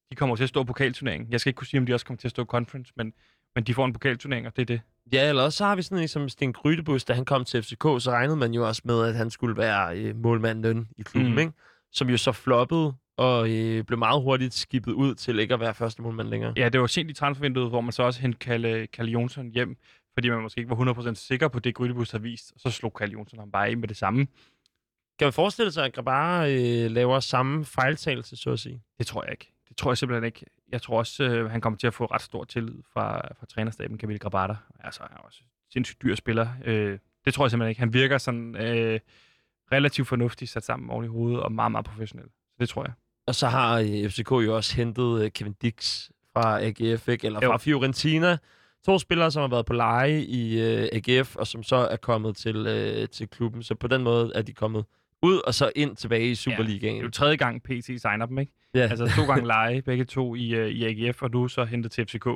de kommer til at stå i pokalturneringen. Jeg skal ikke kunne sige, om de også kommer til at stå i conference, men, men de får en pokalturnering, og det er det. Ja, eller også så har vi sådan en som Sten Grydebust, da han kom til FCK, så regnede man jo også med, at han skulle være øh, målmanden i klubben, Mm. ikke? Som jo så floppede, og øh, blev meget hurtigt skibet ud til ikke at være første målmand længere. Ja, det var sent i transfervinduet, hvor man så også hentede Kalle, Kalle Jonsson hjem, fordi man måske ikke var 100% sikker på det, Grydebus havde vist, og så slog Kalle Jonsson ham bare ind med det samme. Kan man forestille sig, at Grabara øh, laver samme fejltagelse, så at sige? Det tror jeg ikke. Det tror jeg simpelthen ikke. Jeg tror også, øh, han kommer til at få ret stor tillid fra, fra trænerstaben, Camille Grabata. Altså, han er også sindssygt dyr spiller. Øh, det tror jeg simpelthen ikke. Han virker sådan øh, relativt fornuftigt sat sammen oven i hovedet, og meget, meget professionel. Så det tror jeg. Og så har øh, FCK jo også hentet øh, Kevin Dix fra AGF, ikke? eller Jo. fra Fiorentina. To spillere, som har været på leje i øh, AGF, og som så er kommet til, øh, til klubben. Så på den måde er de kommet ud og så ind tilbage i Det Superligaen. er jo tredje gang PC signer dem, ikke? Ja. Altså to gange leje, begge to i, øh, i AGF, og nu så hentet til FCK.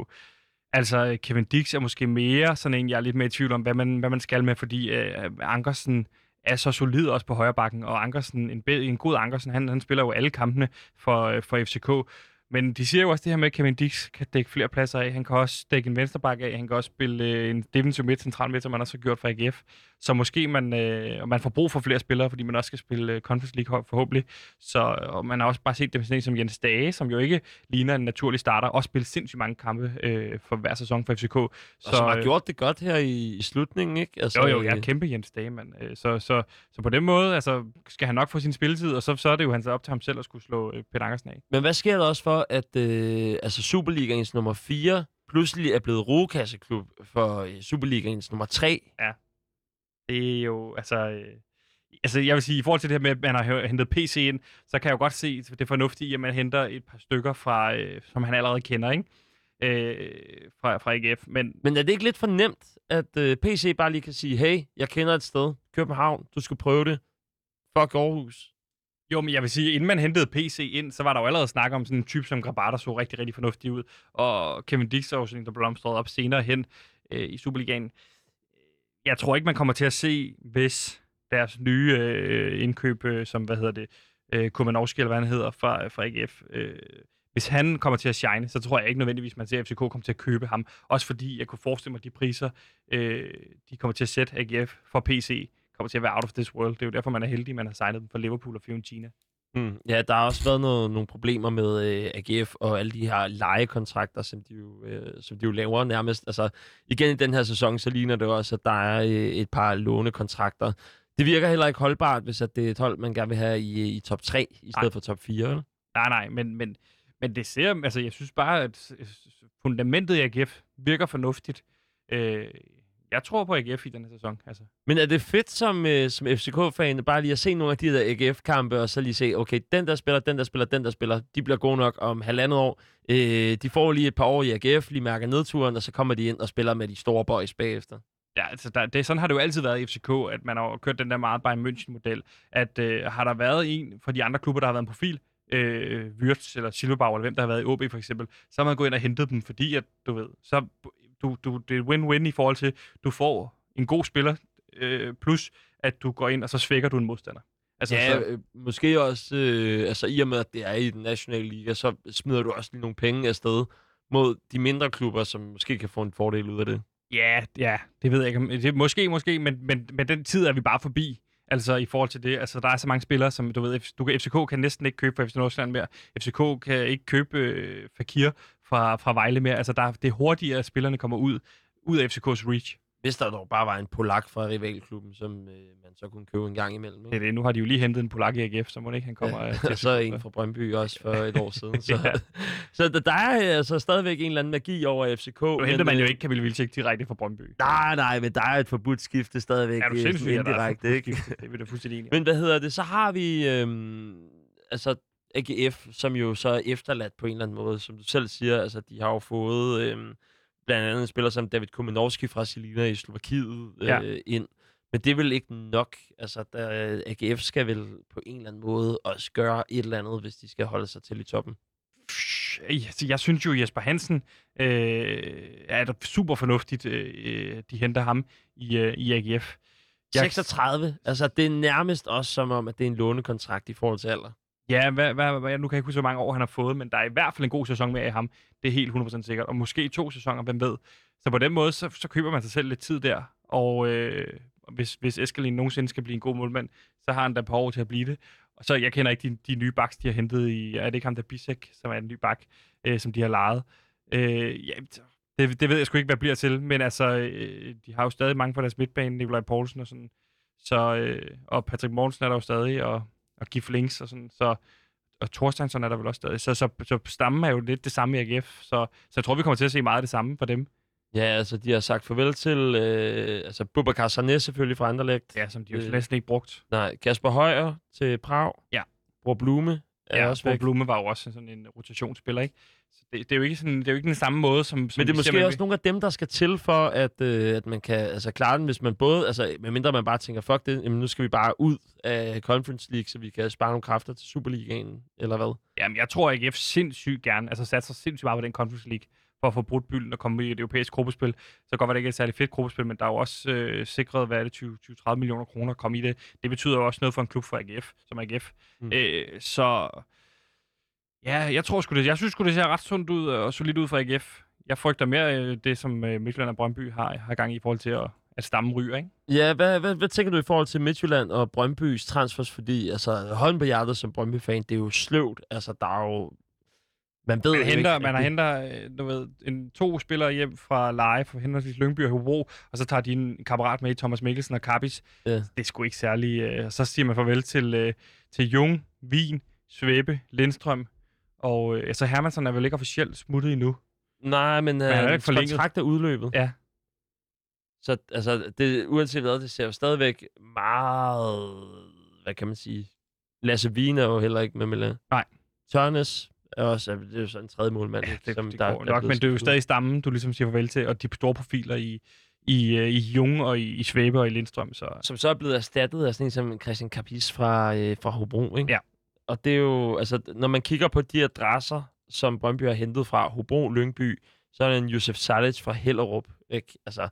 Altså, Kevin Dix er måske mere sådan en, jeg er lidt mere i tvivl om, hvad man, hvad man skal med, fordi øh, Ankersen er så solid også på højre bakken, og Ankersen, en, en god Ankersen, han, han spiller jo alle kampene for, øh, for FCK. Men de siger jo også det her med, at Kevin Dix kan dække flere pladser af. Han kan også dække en venstreback af. Han kan også spille øh, en defensiv midt, central midt, som man også har gjort for AGF. Så måske man, øh, man får brug for flere spillere, fordi man også skal spille øh, Conference League forhåbentlig. Så og man har også bare set dem sådan en som Jens Dage, som jo ikke ligner en naturlig starter, og spillet sindssygt mange kampe øh, for hver sæson for FCK. Så, og som har øh, gjort det godt her i, i slutningen, ikke? Altså, jo, jo, jeg er øh, kæmpe Jens Dage, mand. Øh, Så, så, så på den måde altså, skal han nok få sin spilletid, og så, så er det jo han så op til ham selv at skulle slå øh, Peter Ankersen af. Men hvad sker der også for, at øh, altså Superligaens nummer 4 pludselig er blevet rugekasseklub for Superligaens nummer 3? Det er jo, altså... Øh, altså, jeg vil sige, i forhold til det her med, at man har hentet PC ind, så kan jeg jo godt se det fornuftige i, at man henter et par stykker fra, øh, som han allerede kender, ikke? Øh, fra, fra AGF. Men Men er det ikke lidt for nemt, at øh, PC bare lige kan sige, hey, jeg kender et sted, København, du skal prøve det. Fuck Aarhus. jo, men jeg vil sige, inden man hentede PC ind, så var der jo allerede snak om sådan en type som Grabata, der så rigtig, rigtig fornuftig ud. Og Kevin Dix en, der blomstrede op senere hen øh, i Superligaen. Jeg tror ikke, man kommer til at se, hvis deres nye øh, indkøb, øh, som, hvad hedder det, øh, Kumanovski, eller hvad han hedder, fra, øh, fra AGF, øh, hvis han kommer til at shine, så tror jeg ikke nødvendigvis, man ser FCK kommer til at købe ham. Også fordi jeg kunne forestille mig, at de priser, øh, de kommer til at sætte AGF for PC, kommer til at være out of this world. Det er jo derfor, man er heldig, at man har signet dem for Liverpool og Fiorentina. Mm. Ja, der har også været noget, nogle problemer med øh, AGF og alle de her lejekontrakter, som de, jo, øh, som de jo laver nærmest. Altså, igen i den her sæson, så ligner det også, at der er øh, et par lånekontrakter. Det virker heller ikke holdbart, hvis at det er et hold, man gerne vil have i, i top 3, i stedet Nej. for top 4. Eller? Nej, nej, men, men, men det ser, altså jeg synes bare, at fundamentet i AGF virker fornuftigt. Øh, jeg tror på AGF i den her sæson. Altså. Men er det fedt som, øh, som FCK-fan bare lige at se nogle af de der AGF-kampe, og så lige se, okay, den der spiller, den der spiller, den der spiller, de bliver gode nok om halvandet år. Øh, de får lige et par år i AGF, lige mærker nedturen, og så kommer de ind og spiller med de store boys bagefter. Ja, altså der, det, sådan har det jo altid været i FCK, at man har kørt den der meget Bayern München-model. At øh, har der været en fra de andre klubber, der har været en profil, øh, Wirtz eller Silberbauer, eller hvem der har været i OB for eksempel, så har man gået ind og hentet dem, fordi at, du ved, så du, du, det er win-win i forhold til, du får en god spiller, øh, plus at du går ind, og så svækker du en modstander. Altså, ja, så, øh, måske også, øh, altså i og med, at det er i den nationale liga, så smider du også lige nogle penge afsted mod de mindre klubber, som måske kan få en fordel ud af det. ja, ja, det ved jeg ikke. Det, måske, måske, men, men, men den tid er vi bare forbi. Altså i forhold til det, altså der er så mange spillere, som du ved, du kan, FCK kan næsten ikke købe fra FC Nordsjælland mere. FCK kan ikke købe øh, Fakir fra, fra Vejle mere. Altså der, er- det er hurtigere, at spillerne kommer ud, ud af FCK's reach. Hvis der dog bare var en polak fra rivalklubben, som øh, man så kunne købe en gang imellem. Det er Ikke? det. Nu har de jo lige hentet en polak i AGF, så må det ikke, han kommer Ja, øh, til og så en fra Brøndby også for et år siden. Så, Ja. så der, der er altså stadigvæk en eller anden magi over FCK. Nu henter man jo øh, ikke Camille Vilcek direkte fra Brøndby. Nej, nej, men der er et forbudt skifte stadigvæk. er du øh, sindssyg, sådan at der er indirekte, ikke? Det er vi da fuldstændig enige. Men hvad hedder det? Så har vi øhm, altså AGF, som jo så er efterladt på en eller anden måde. Som du selv siger, altså de har jo fået øhm, blandt andet en spiller som David Kominovski fra Selina i Slovakiet øh, Ja. ind. Men det er vel ikke nok. Altså, der, AGF skal vel på en eller anden måde også gøre et eller andet, hvis de skal holde sig til i toppen. Altså, jeg synes jo, Jesper Hansen øh, er da super fornuftigt, øh, de henter ham i, øh, i AGF. Jeg- 36. Altså, det er nærmest også som om, at det er en lånekontrakt i forhold til alder. Ja, hvad, hvad, hvad, nu kan jeg ikke huske, hvor mange år han har fået, men der er i hvert fald en god sæson med af ham. Det er helt 100% sikkert. Og måske to sæsoner, hvem ved. Så på den måde, så, så køber man sig selv lidt tid der. Og øh, hvis, hvis Eskelin nogensinde skal blive en god målmand, så har han da et par år til at blive det. Og så, jeg kender ikke de, de nye backs, de har hentet i... Er det ikke ham, der Bisek, som er en ny back, øh, som de har lejet? Øh, ja, det, det ved jeg sgu ikke, hvad bliver til. Men altså, øh, de har jo stadig mange på deres midtbane, Nikolaj Poulsen og sådan. Så, øh, og Patrick Mortensen er der jo stadig, og, og Gif Links og sådan. Så, og Thorsteinsson er der vel også stadig. Så, så, så stammen er jo lidt det samme i AGF. Så, så jeg tror, vi kommer til at se meget af det samme for dem. Ja, altså, de har sagt farvel til øh, altså, Bubakar Sarné selvfølgelig fra Anderlecht. Ja, som de jo Øh. næsten ikke brugt. Nej, Kasper Højer til Prag. Ja. Bror Blume er Ja, også væk. Blume var jo også sådan en rotationsspiller, ikke? Så det, det, er jo ikke sådan, det er jo ikke den samme måde, som, som Men det er måske med- også nogle af dem, der skal til for, at, øh, at man kan altså, klare den, hvis man både, altså medmindre man bare tænker, fuck det, jamen, nu skal vi bare ud af Conference League, så vi kan spare nogle kræfter til Superligaen, eller hvad? Jamen, jeg tror, at AGF sindssygt gerne, altså satser sindssygt meget på den Conference League, for at få brudt bylden og komme i et europæisk gruppespil. Så godt var det ikke et særligt fedt gruppespil, men der er jo også øh, sikret, hvad er det, 20-30 millioner kroner at komme i det. Det betyder jo også noget for en klub for AGF, som AGF. Mm. Øh, så ja, jeg tror sgu det. Jeg synes sgu, det ser ret sundt ud og solidt ud for AGF. Jeg frygter mere øh, det, som øh, Midtjylland og Brøndby har, har gang i i forhold til at, at stamme ryger, ikke? Ja, hvad, hvad, hvad tænker du i forhold til Midtjylland og Brøndbys transfers? Fordi, altså, hånden på hjertet som Brøndby-fan, det er jo sløvt. Altså, der er jo... Man ved Man henter, ikke man har henter, øh, du ved, en, to spillere hjem fra Leje, fra henholdsvis Lyngby og Hobro, og så tager de en kammerat med i Thomas Mikkelsen og Kappis. Ja. Det er sgu ikke særlig... Øh, så siger man farvel til, øh, til Jung, Wien, Svebe, Lindstrøm, og øh, så Hermansson er vel ikke officielt smuttet endnu. Nej, men han er øh, ikke forlænget. kontrakt er udløbet. Ja. Så altså, det, uanset hvad, det ser jo stadigvæk meget, hvad kan man sige, Lasse Wien er jo heller ikke med med Nej. Tørnes er også, det er jo sådan en tredje målmand, Ja, det, som det der, går der nok, men det er jo stadig stammen, du ligesom siger farvel til, og de store profiler i, i, øh, i Jung og i, i Svebe og i Lindstrøm. Så Som så er blevet erstattet af sådan en som Christian Kapis fra, øh, fra Hobro, ikke? Ja. Og det er jo, altså, når man kigger på de adresser, som Brøndby har hentet fra Hobro, Lyngby, så er det en Josef Salic fra Hellerup, ikke? Altså,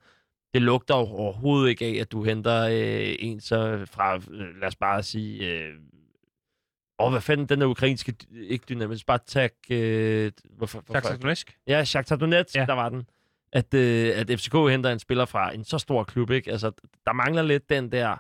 det lugter jo overhovedet ikke af, at du henter øh, en så fra, øh, lad os bare sige, øh, åh, hvad fanden, den der ukrainske, ikke dynamisk, Spartak, øh, hvorfor, hvorfor, Shakhtar Donetsk. Ja, Shakhtar Donetsk. Ja. der var den. At, øh, at FCK henter en spiller fra en så stor klub, ikke? Altså, der mangler lidt den der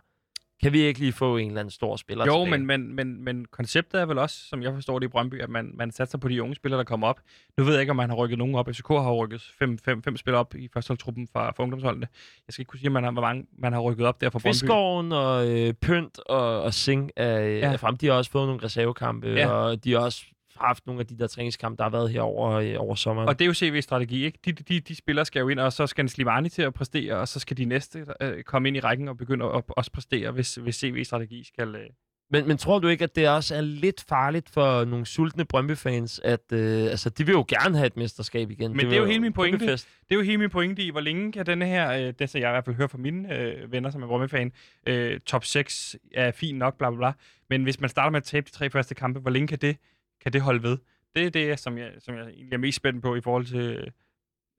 kan vi ikke lige få en eller anden stor spiller Jo, tilbage? men, men, men, men konceptet er vel også, som jeg forstår det i Brøndby, at man, man satser på de unge spillere, der kommer op. Nu ved jeg ikke, om man har rykket nogen op. FCK har rykket fem, fem, fem spillere op i førsteholdstruppen fra, fra ungdomsholdene. Jeg skal ikke kunne sige, man har, hvor mange man har rykket op der fra Brøndby. Kvistgården og øh, Pynt og, og Sing er, ja. Er frem. De har også fået nogle reservekampe. Ja. og de har også haft nogle af de der træningskampe, der har været her over, øh, over sommeren. Og det er jo CV-strategi, ikke? De, de, de spillere skal jo ind, og så skal en Slimani til at præstere, og så skal de næste øh, komme ind i rækken og begynde at, at også præstere, hvis, hvis CV-strategi skal... Øh... Men, men tror du ikke, at det også er lidt farligt for nogle sultne Brøndby-fans, at øh, altså, de vil jo gerne have et mesterskab igen. Men det er jo hele min pointe. Det er jo hele min pointe i, hvor længe kan denne her, øh, det så jeg i hvert fald hører fra mine øh, venner, som er Brøndby-fan, øh, top 6 er fint nok, bla bla bla. Men hvis man starter med at tabe de tre første kampe, hvor længe kan det, kan det holde ved? Det er det, som jeg, som jeg egentlig er mest spændt på i forhold til... Øh,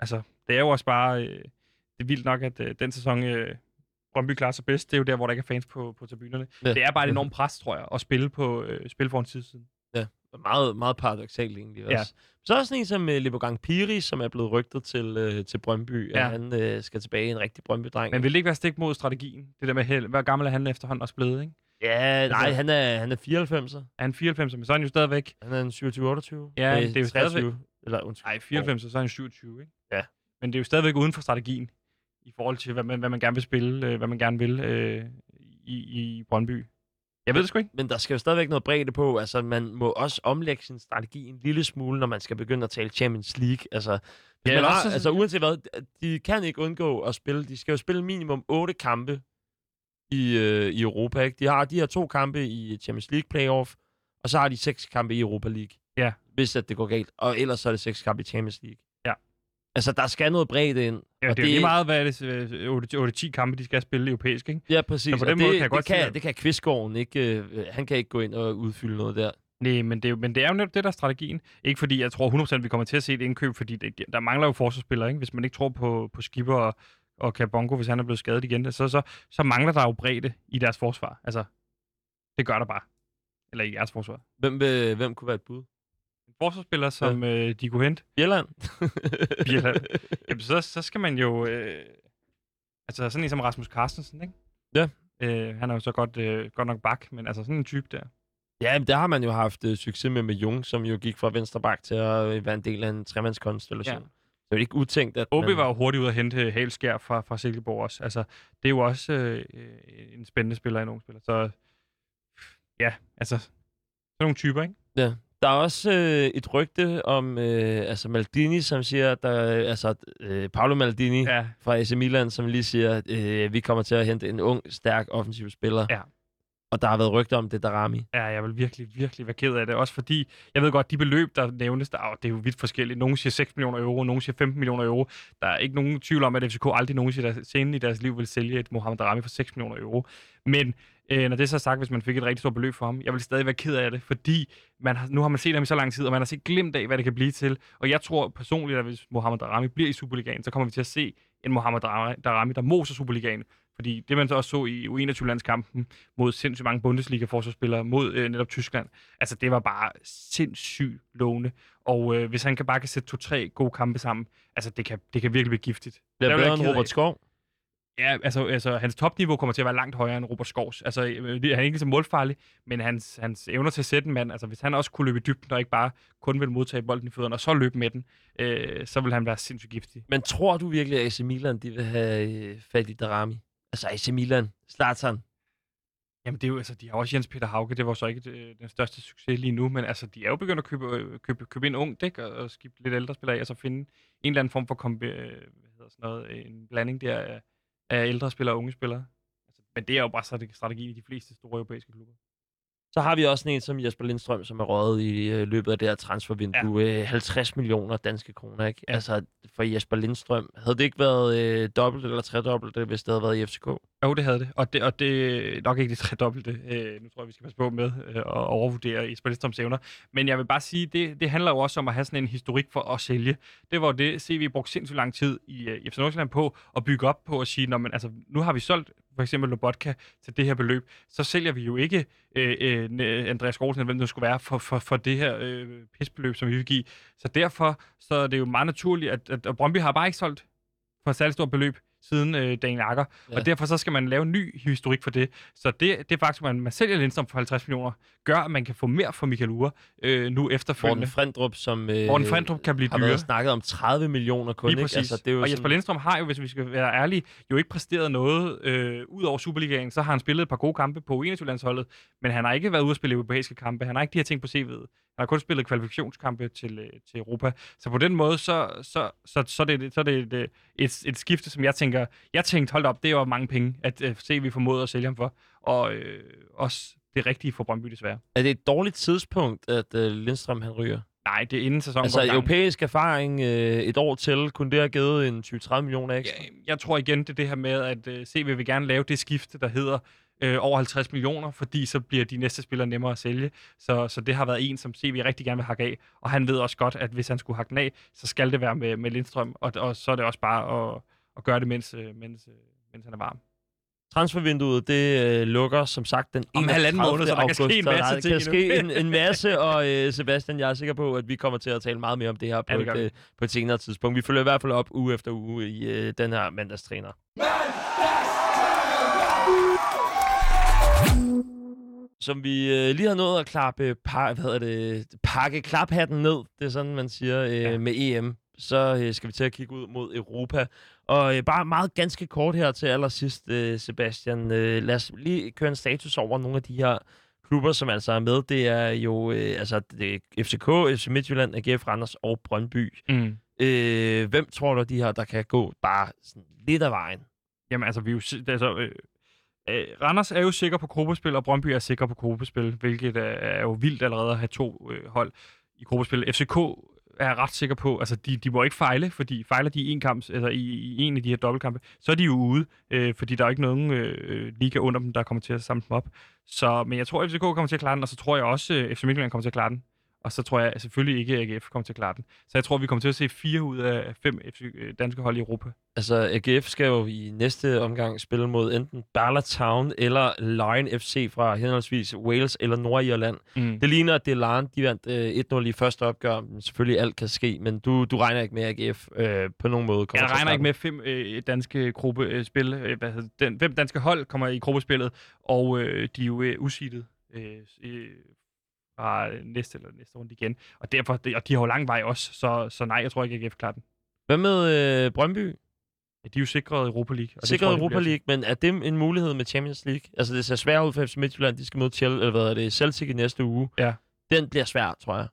altså, det er jo også bare... Øh, det er vildt nok, at øh, den sæson... Øh, Brøndby klarer sig bedst. Det er jo der, hvor der ikke er fans på, på tribunerne. Ja. Ja. Det er bare et enormt pres, tror jeg, at spille, på, øh, spille foran tidssiden. Meget, meget paradoxalt egentlig også. Ja. Så er der sådan en som uh, Libogang Piri, som er blevet rygtet til, uh, til Brøndby, ja. Ja. at han uh, skal tilbage en rigtig Brøndby-dreng. Men vil det ikke være stik mod strategien? Det der med, held. hvor gammel er han efterhånden også blevet, ikke? Ja, nej, Altså- han er, han er 94'er. Er han 94, men så er han jo stadigvæk... Han er en 27-28. Ja, Nej, det er jo 23. Eller, undskyld. Nej, 94, så er han 27, ikke? Ja. Men det er jo stadigvæk uden for strategien, i forhold til, hvad man, hvad man gerne vil spille, øh, hvad man gerne vil øh, i, i Brøndby. Jeg ved det sgu ikke. Men der skal jo stadigvæk noget bredde på. Altså, man må også omlægge sin strategi en lille smule, når man skal begynde at tale Champions League. Altså, Ja, man også altså uanset hvad, de kan ikke undgå at spille. De skal jo spille minimum otte kampe i, øh, i Europa. Ikke? De har de her to kampe i Champions League playoff, og så har de seks kampe i Europa League. Ja. Hvis at det går galt. Og ellers så er det seks kampe i Champions League. Ja. Altså, der skal noget bredde ind. Ja, og det er jo meget, hvad er det, 8-10 kampe, de skal spille europæisk, ikke? Ja, præcis. Så på Og den det, måde kan jeg godt det, kan, sige, det kan Kvistgården ikke. Øh, han kan ikke gå ind og udfylde noget der. Nej, men det, er jo, men det er jo netop det, der er strategien. Ikke fordi jeg tror 100% vi kommer til at se et indkøb, fordi det, der mangler jo forsvarsspillere, ikke? Hvis man ikke tror på, på Skipper og, og Kabongo, hvis han er blevet skadet igen, så, så, så mangler der jo bredde i deres forsvar. Altså, det gør der bare. Eller i jeres forsvar. Hvem, vil, hvem kunne være et bud? En forsvarsspiller, som ja. øh, de kunne hente, Bjelland? Bjelland. Jamen, så, så skal man jo... Øh, altså, sådan en som Rasmus Carstensen, ikke? Ja. Øh, han er jo så godt, øh, godt nok bak, men altså sådan en type der. ja, men der har man jo haft uh, succes med med Jung, som jo gik fra venstre bak til at øh, være en del af en tremandskonstellation. Ja. Det er ikke utænkt, at OB var jo hurtigt ude at hente Halskær fra, fra Silkeborg også. Altså, det er jo også øh, en spændende spiller, en ung spiller. Så ja, altså, sådan nogle typer, ikke? Ja. Der er også øh, et rygte om øh, altså Maldini, som siger, der, altså øh, Paolo Maldini ja. Fra AC Milan, som lige siger, at øh, vi kommer til at hente en ung, stærk offensiv spiller. Ja. Og der har været rygter om det, Darami. ja, jeg vil virkelig, virkelig være ked af det. Også fordi, jeg ved godt, de beløb, der nævnes, der, det er jo vidt forskelligt. Nogle siger 6 millioner euro, nogle siger 15 millioner euro. Der er ikke nogen tvivl om, at FCK aldrig nogensinde i deres liv vil sælge et Mohamed Darami for 6 millioner euro. Men øh, når det er så sagt, hvis man fik et rigtig stort beløb for ham, jeg vil stadig være ked af det, fordi man har, nu har man set ham i så lang tid, og man har set glimt af, hvad det kan blive til. Og jeg tror personligt, at hvis Mohamed Darami bliver i Superligaen, så kommer vi til at se en Mohamed Rami, Darami der moser Superligaen. Fordi det, man så også så i U21-landskampen mod sindssygt mange Bundesliga-forsvarsspillere mod øh, netop Tyskland, altså det var bare sindssygt lovende. Og øh, hvis han kan bare kan sætte to-tre gode kampe sammen, altså det kan, det kan virkelig blive giftigt. Der vil bedre end. Robert Skov. Ja, altså, altså hans topniveau kommer til at være langt højere end Robert Skovs. Altså, øh, han er ikke så målfarlig, men hans, hans evner til at sætte en mand, altså hvis han også kunne løbe i dybden, og ikke bare kun vil modtage bolden i fødderne, og så løbe med den, øh, så vil han være sindssygt giftig. Men tror du virkelig, at AC Milan de vil have øh, fat i Darami? Altså AC Milan, Zlatan. Jamen det er jo, altså, de har også Jens Peter Hauge, det var så ikke det, den største succes lige nu, men altså, de er jo begyndt at købe, øh, købe, købe en ung dæk og, og skifte lidt ældre spillere af, og så finde en eller anden form for kombi, øh, hvad hedder sådan noget, en blanding der af, af ældre spillere og unge spillere. Altså, men det er jo bare strate- strategien i de fleste store europæiske klubber. Så har vi også en som Jesper Lindstrøm, som er røget i øh, løbet af det her transfervindue. Ja. Øh, 50 millioner danske kroner, ikke? Ja. Altså, for Jesper Lindstrøm. Havde det ikke været øh, dobbelt eller tredobbelt, øh, hvis det havde været i FCK? Jo, det havde det. Og det, og det nok ikke det tredobbelte. Øh, nu tror jeg, vi skal passe på med øh, at overvurdere Jesper Lindstrøms evner. Men jeg vil bare sige, det, det handler jo også om at have sådan en historik for at sælge. Det var det, CV brugte sindssygt lang tid i øh, FC Nordsjælland på at bygge op på at sige, man, altså, nu har vi solgt for eksempel Lobotka til det her beløb, så sælger vi jo ikke øh, øh, Andreas Grosen, eller hvem det skulle være, for, for, for det her øh, pisbeløb, som vi vil give. Så derfor så er det jo meget naturligt, at, at, at Brøndby har bare ikke solgt for et særligt stort beløb siden øh, Daniel Akker, Ja. og derfor så skal man lave en ny historik for det. Så det, det faktisk, at man, man sælger Lindstrøm for 50 millioner, gør, at man kan få mere for Michael Ure øh, nu Morten efterfølgende. Frendrup, som øh, Morten Frendrup kan blive har været snakket om 30 millioner kun, Lige ikke? præcis. Altså, det er jo og Jesper sådan, Lindstrøm har jo, hvis vi skal være ærlige, jo ikke præsteret noget øh, ud over Superligaen. Så har han spillet et par gode kampe på 21-landsholdet, men han har ikke været ude at spille europæiske kampe. Han har ikke de her ting på CV'et. Han har kun spillet kvalifikationskampe til, øh, til Europa. Så på den måde, så, så, så, så, det, så er det et, øh, et, et skifte, som jeg tænker, jeg tænkte, hold op, det jo mange penge, at øh, se, vi formåede at sælge ham for. Og øh, også det rigtige for Brøndby desværre. er det et dårligt tidspunkt, at øh, Lindstrøm han ryger? Nej, det er inden sæsonen Altså, europæisk erfaring øh, et år til, kunne det have givet en 20-30 millioner ekstra? Ja, jeg tror igen, det er det her med, at uh, CV vil gerne lave det skifte, der hedder øh, over 50 millioner, fordi så bliver de næste spillere nemmere at sælge. Så, så det har været en, som CV rigtig gerne vil hakke af. Og han ved også godt, at hvis han skulle hakke den af, så skal det være med, med Lindstrøm. Og, og så er det også bare at, at gøre det, mens, øh, mens, øh, mens han er varm. Transfervinduet, det øh, lukker som sagt den Om 31. halvanden måned, så der kan ske en august, masse der ting kan ske en, en masse, og øh, Sebastian, jeg er sikker på, at vi kommer til at tale meget mere om det her på, Ja, det et, øh, på et senere tidspunkt. Vi følger i hvert fald op uge efter uge i øh, den her mandagstræner. Som vi øh, lige har nået at klappe, par, hvad hedder det, pakke klaphatten ned, det er sådan, man siger, øh. Ja. med EM, så øh, skal vi til at kigge ud mod Europa. Og øh, bare meget ganske kort her til allersidst, øh, Sebastian. Øh, lad os lige køre en status over nogle af de her klubber, som altså er med. Det er jo øh, altså, det er FCK, FC Midtjylland, AGF Randers og Brøndby. Mm. Øh, hvem tror du, de her, der kan gå bare sådan lidt af vejen? Jamen altså, vi er jo, altså øh, øh, Randers er jo sikker på gruppespil, og Brøndby er sikker på gruppespil, hvilket er, er jo vildt allerede at have to øh, hold i gruppespil. FCK er jeg ret sikker på, altså de, de må ikke fejle, fordi fejler de i en kamp, altså i, i en af de her dobbeltkampe, så er de jo ude, øh, fordi der er ikke nogen øh, øh, liga under dem, der kommer til at samle dem op. Så, men jeg tror, at FCK kommer til at klare den, og så tror jeg også, øh, at FC Midtjylland kommer til at klare den. Og så tror jeg selvfølgelig ikke, at AGF kommer til at klare den. Så jeg tror, vi kommer til at se fire ud af fem FC, øh, danske hold i Europa. Altså, AGF skal jo i næste omgang spille mod enten Bala Town eller Lion FC fra henholdsvis Wales eller Nordirland. Mm. Det ligner, at det er Lion, de vandt øh, 1-0 i første opgør. Men selvfølgelig alt kan ske, men du, du regner ikke med, at AGF øh, på nogen måde kommer Jeg regner ikke med fem øh, danske gruppespil. Øh, hvad hedder den, fem danske hold kommer i gruppespillet, og øh, de er jo øh, usidet øh, øh, fra næste eller næste runde igen. Og derfor, det, og de har jo lang vej også, så, så nej, jeg tror ikke, at AGF klarer den. Hvad med øh, Brøndby? Ja, de er jo sikret Europa League. Og Sikret tror Europa bliver League, men er det en mulighed med Champions League? Altså, det ser svært ud for FC Midtjylland. De skal møde Chel, eller hvad er det, Celtic i næste uge. Ja. Den bliver svær, tror jeg.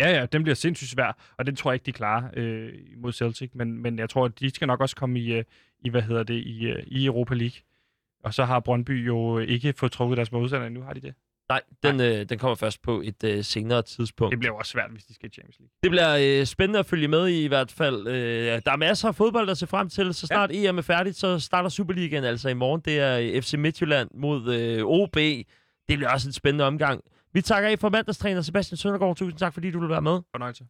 Ja, ja, den bliver sindssygt svær, og den tror jeg ikke, de klarer øh, mod Celtic, men, men jeg tror, at de skal nok også komme i, øh, i hvad hedder det, i, øh, i Europa League. Og så har Brøndby jo ikke fået trukket deres modstandere endnu, har de det? Nej, den, øh, den kommer først på et øh, senere tidspunkt. Det bliver jo også svært, hvis de skal i Champions League. Det bliver øh, spændende at følge med i i hvert fald. Øh, der er masser af fodbold at se frem til. Så snart ja. EM er færdigt, så starter Superligaen altså i morgen. Det er øh, FC Midtjylland mod øh, OB. Det bliver også en spændende omgang. Vi takker af for mandagstræner Sebastian Søndergaard. Tusind tak, fordi du vil være med. Fornøjelse.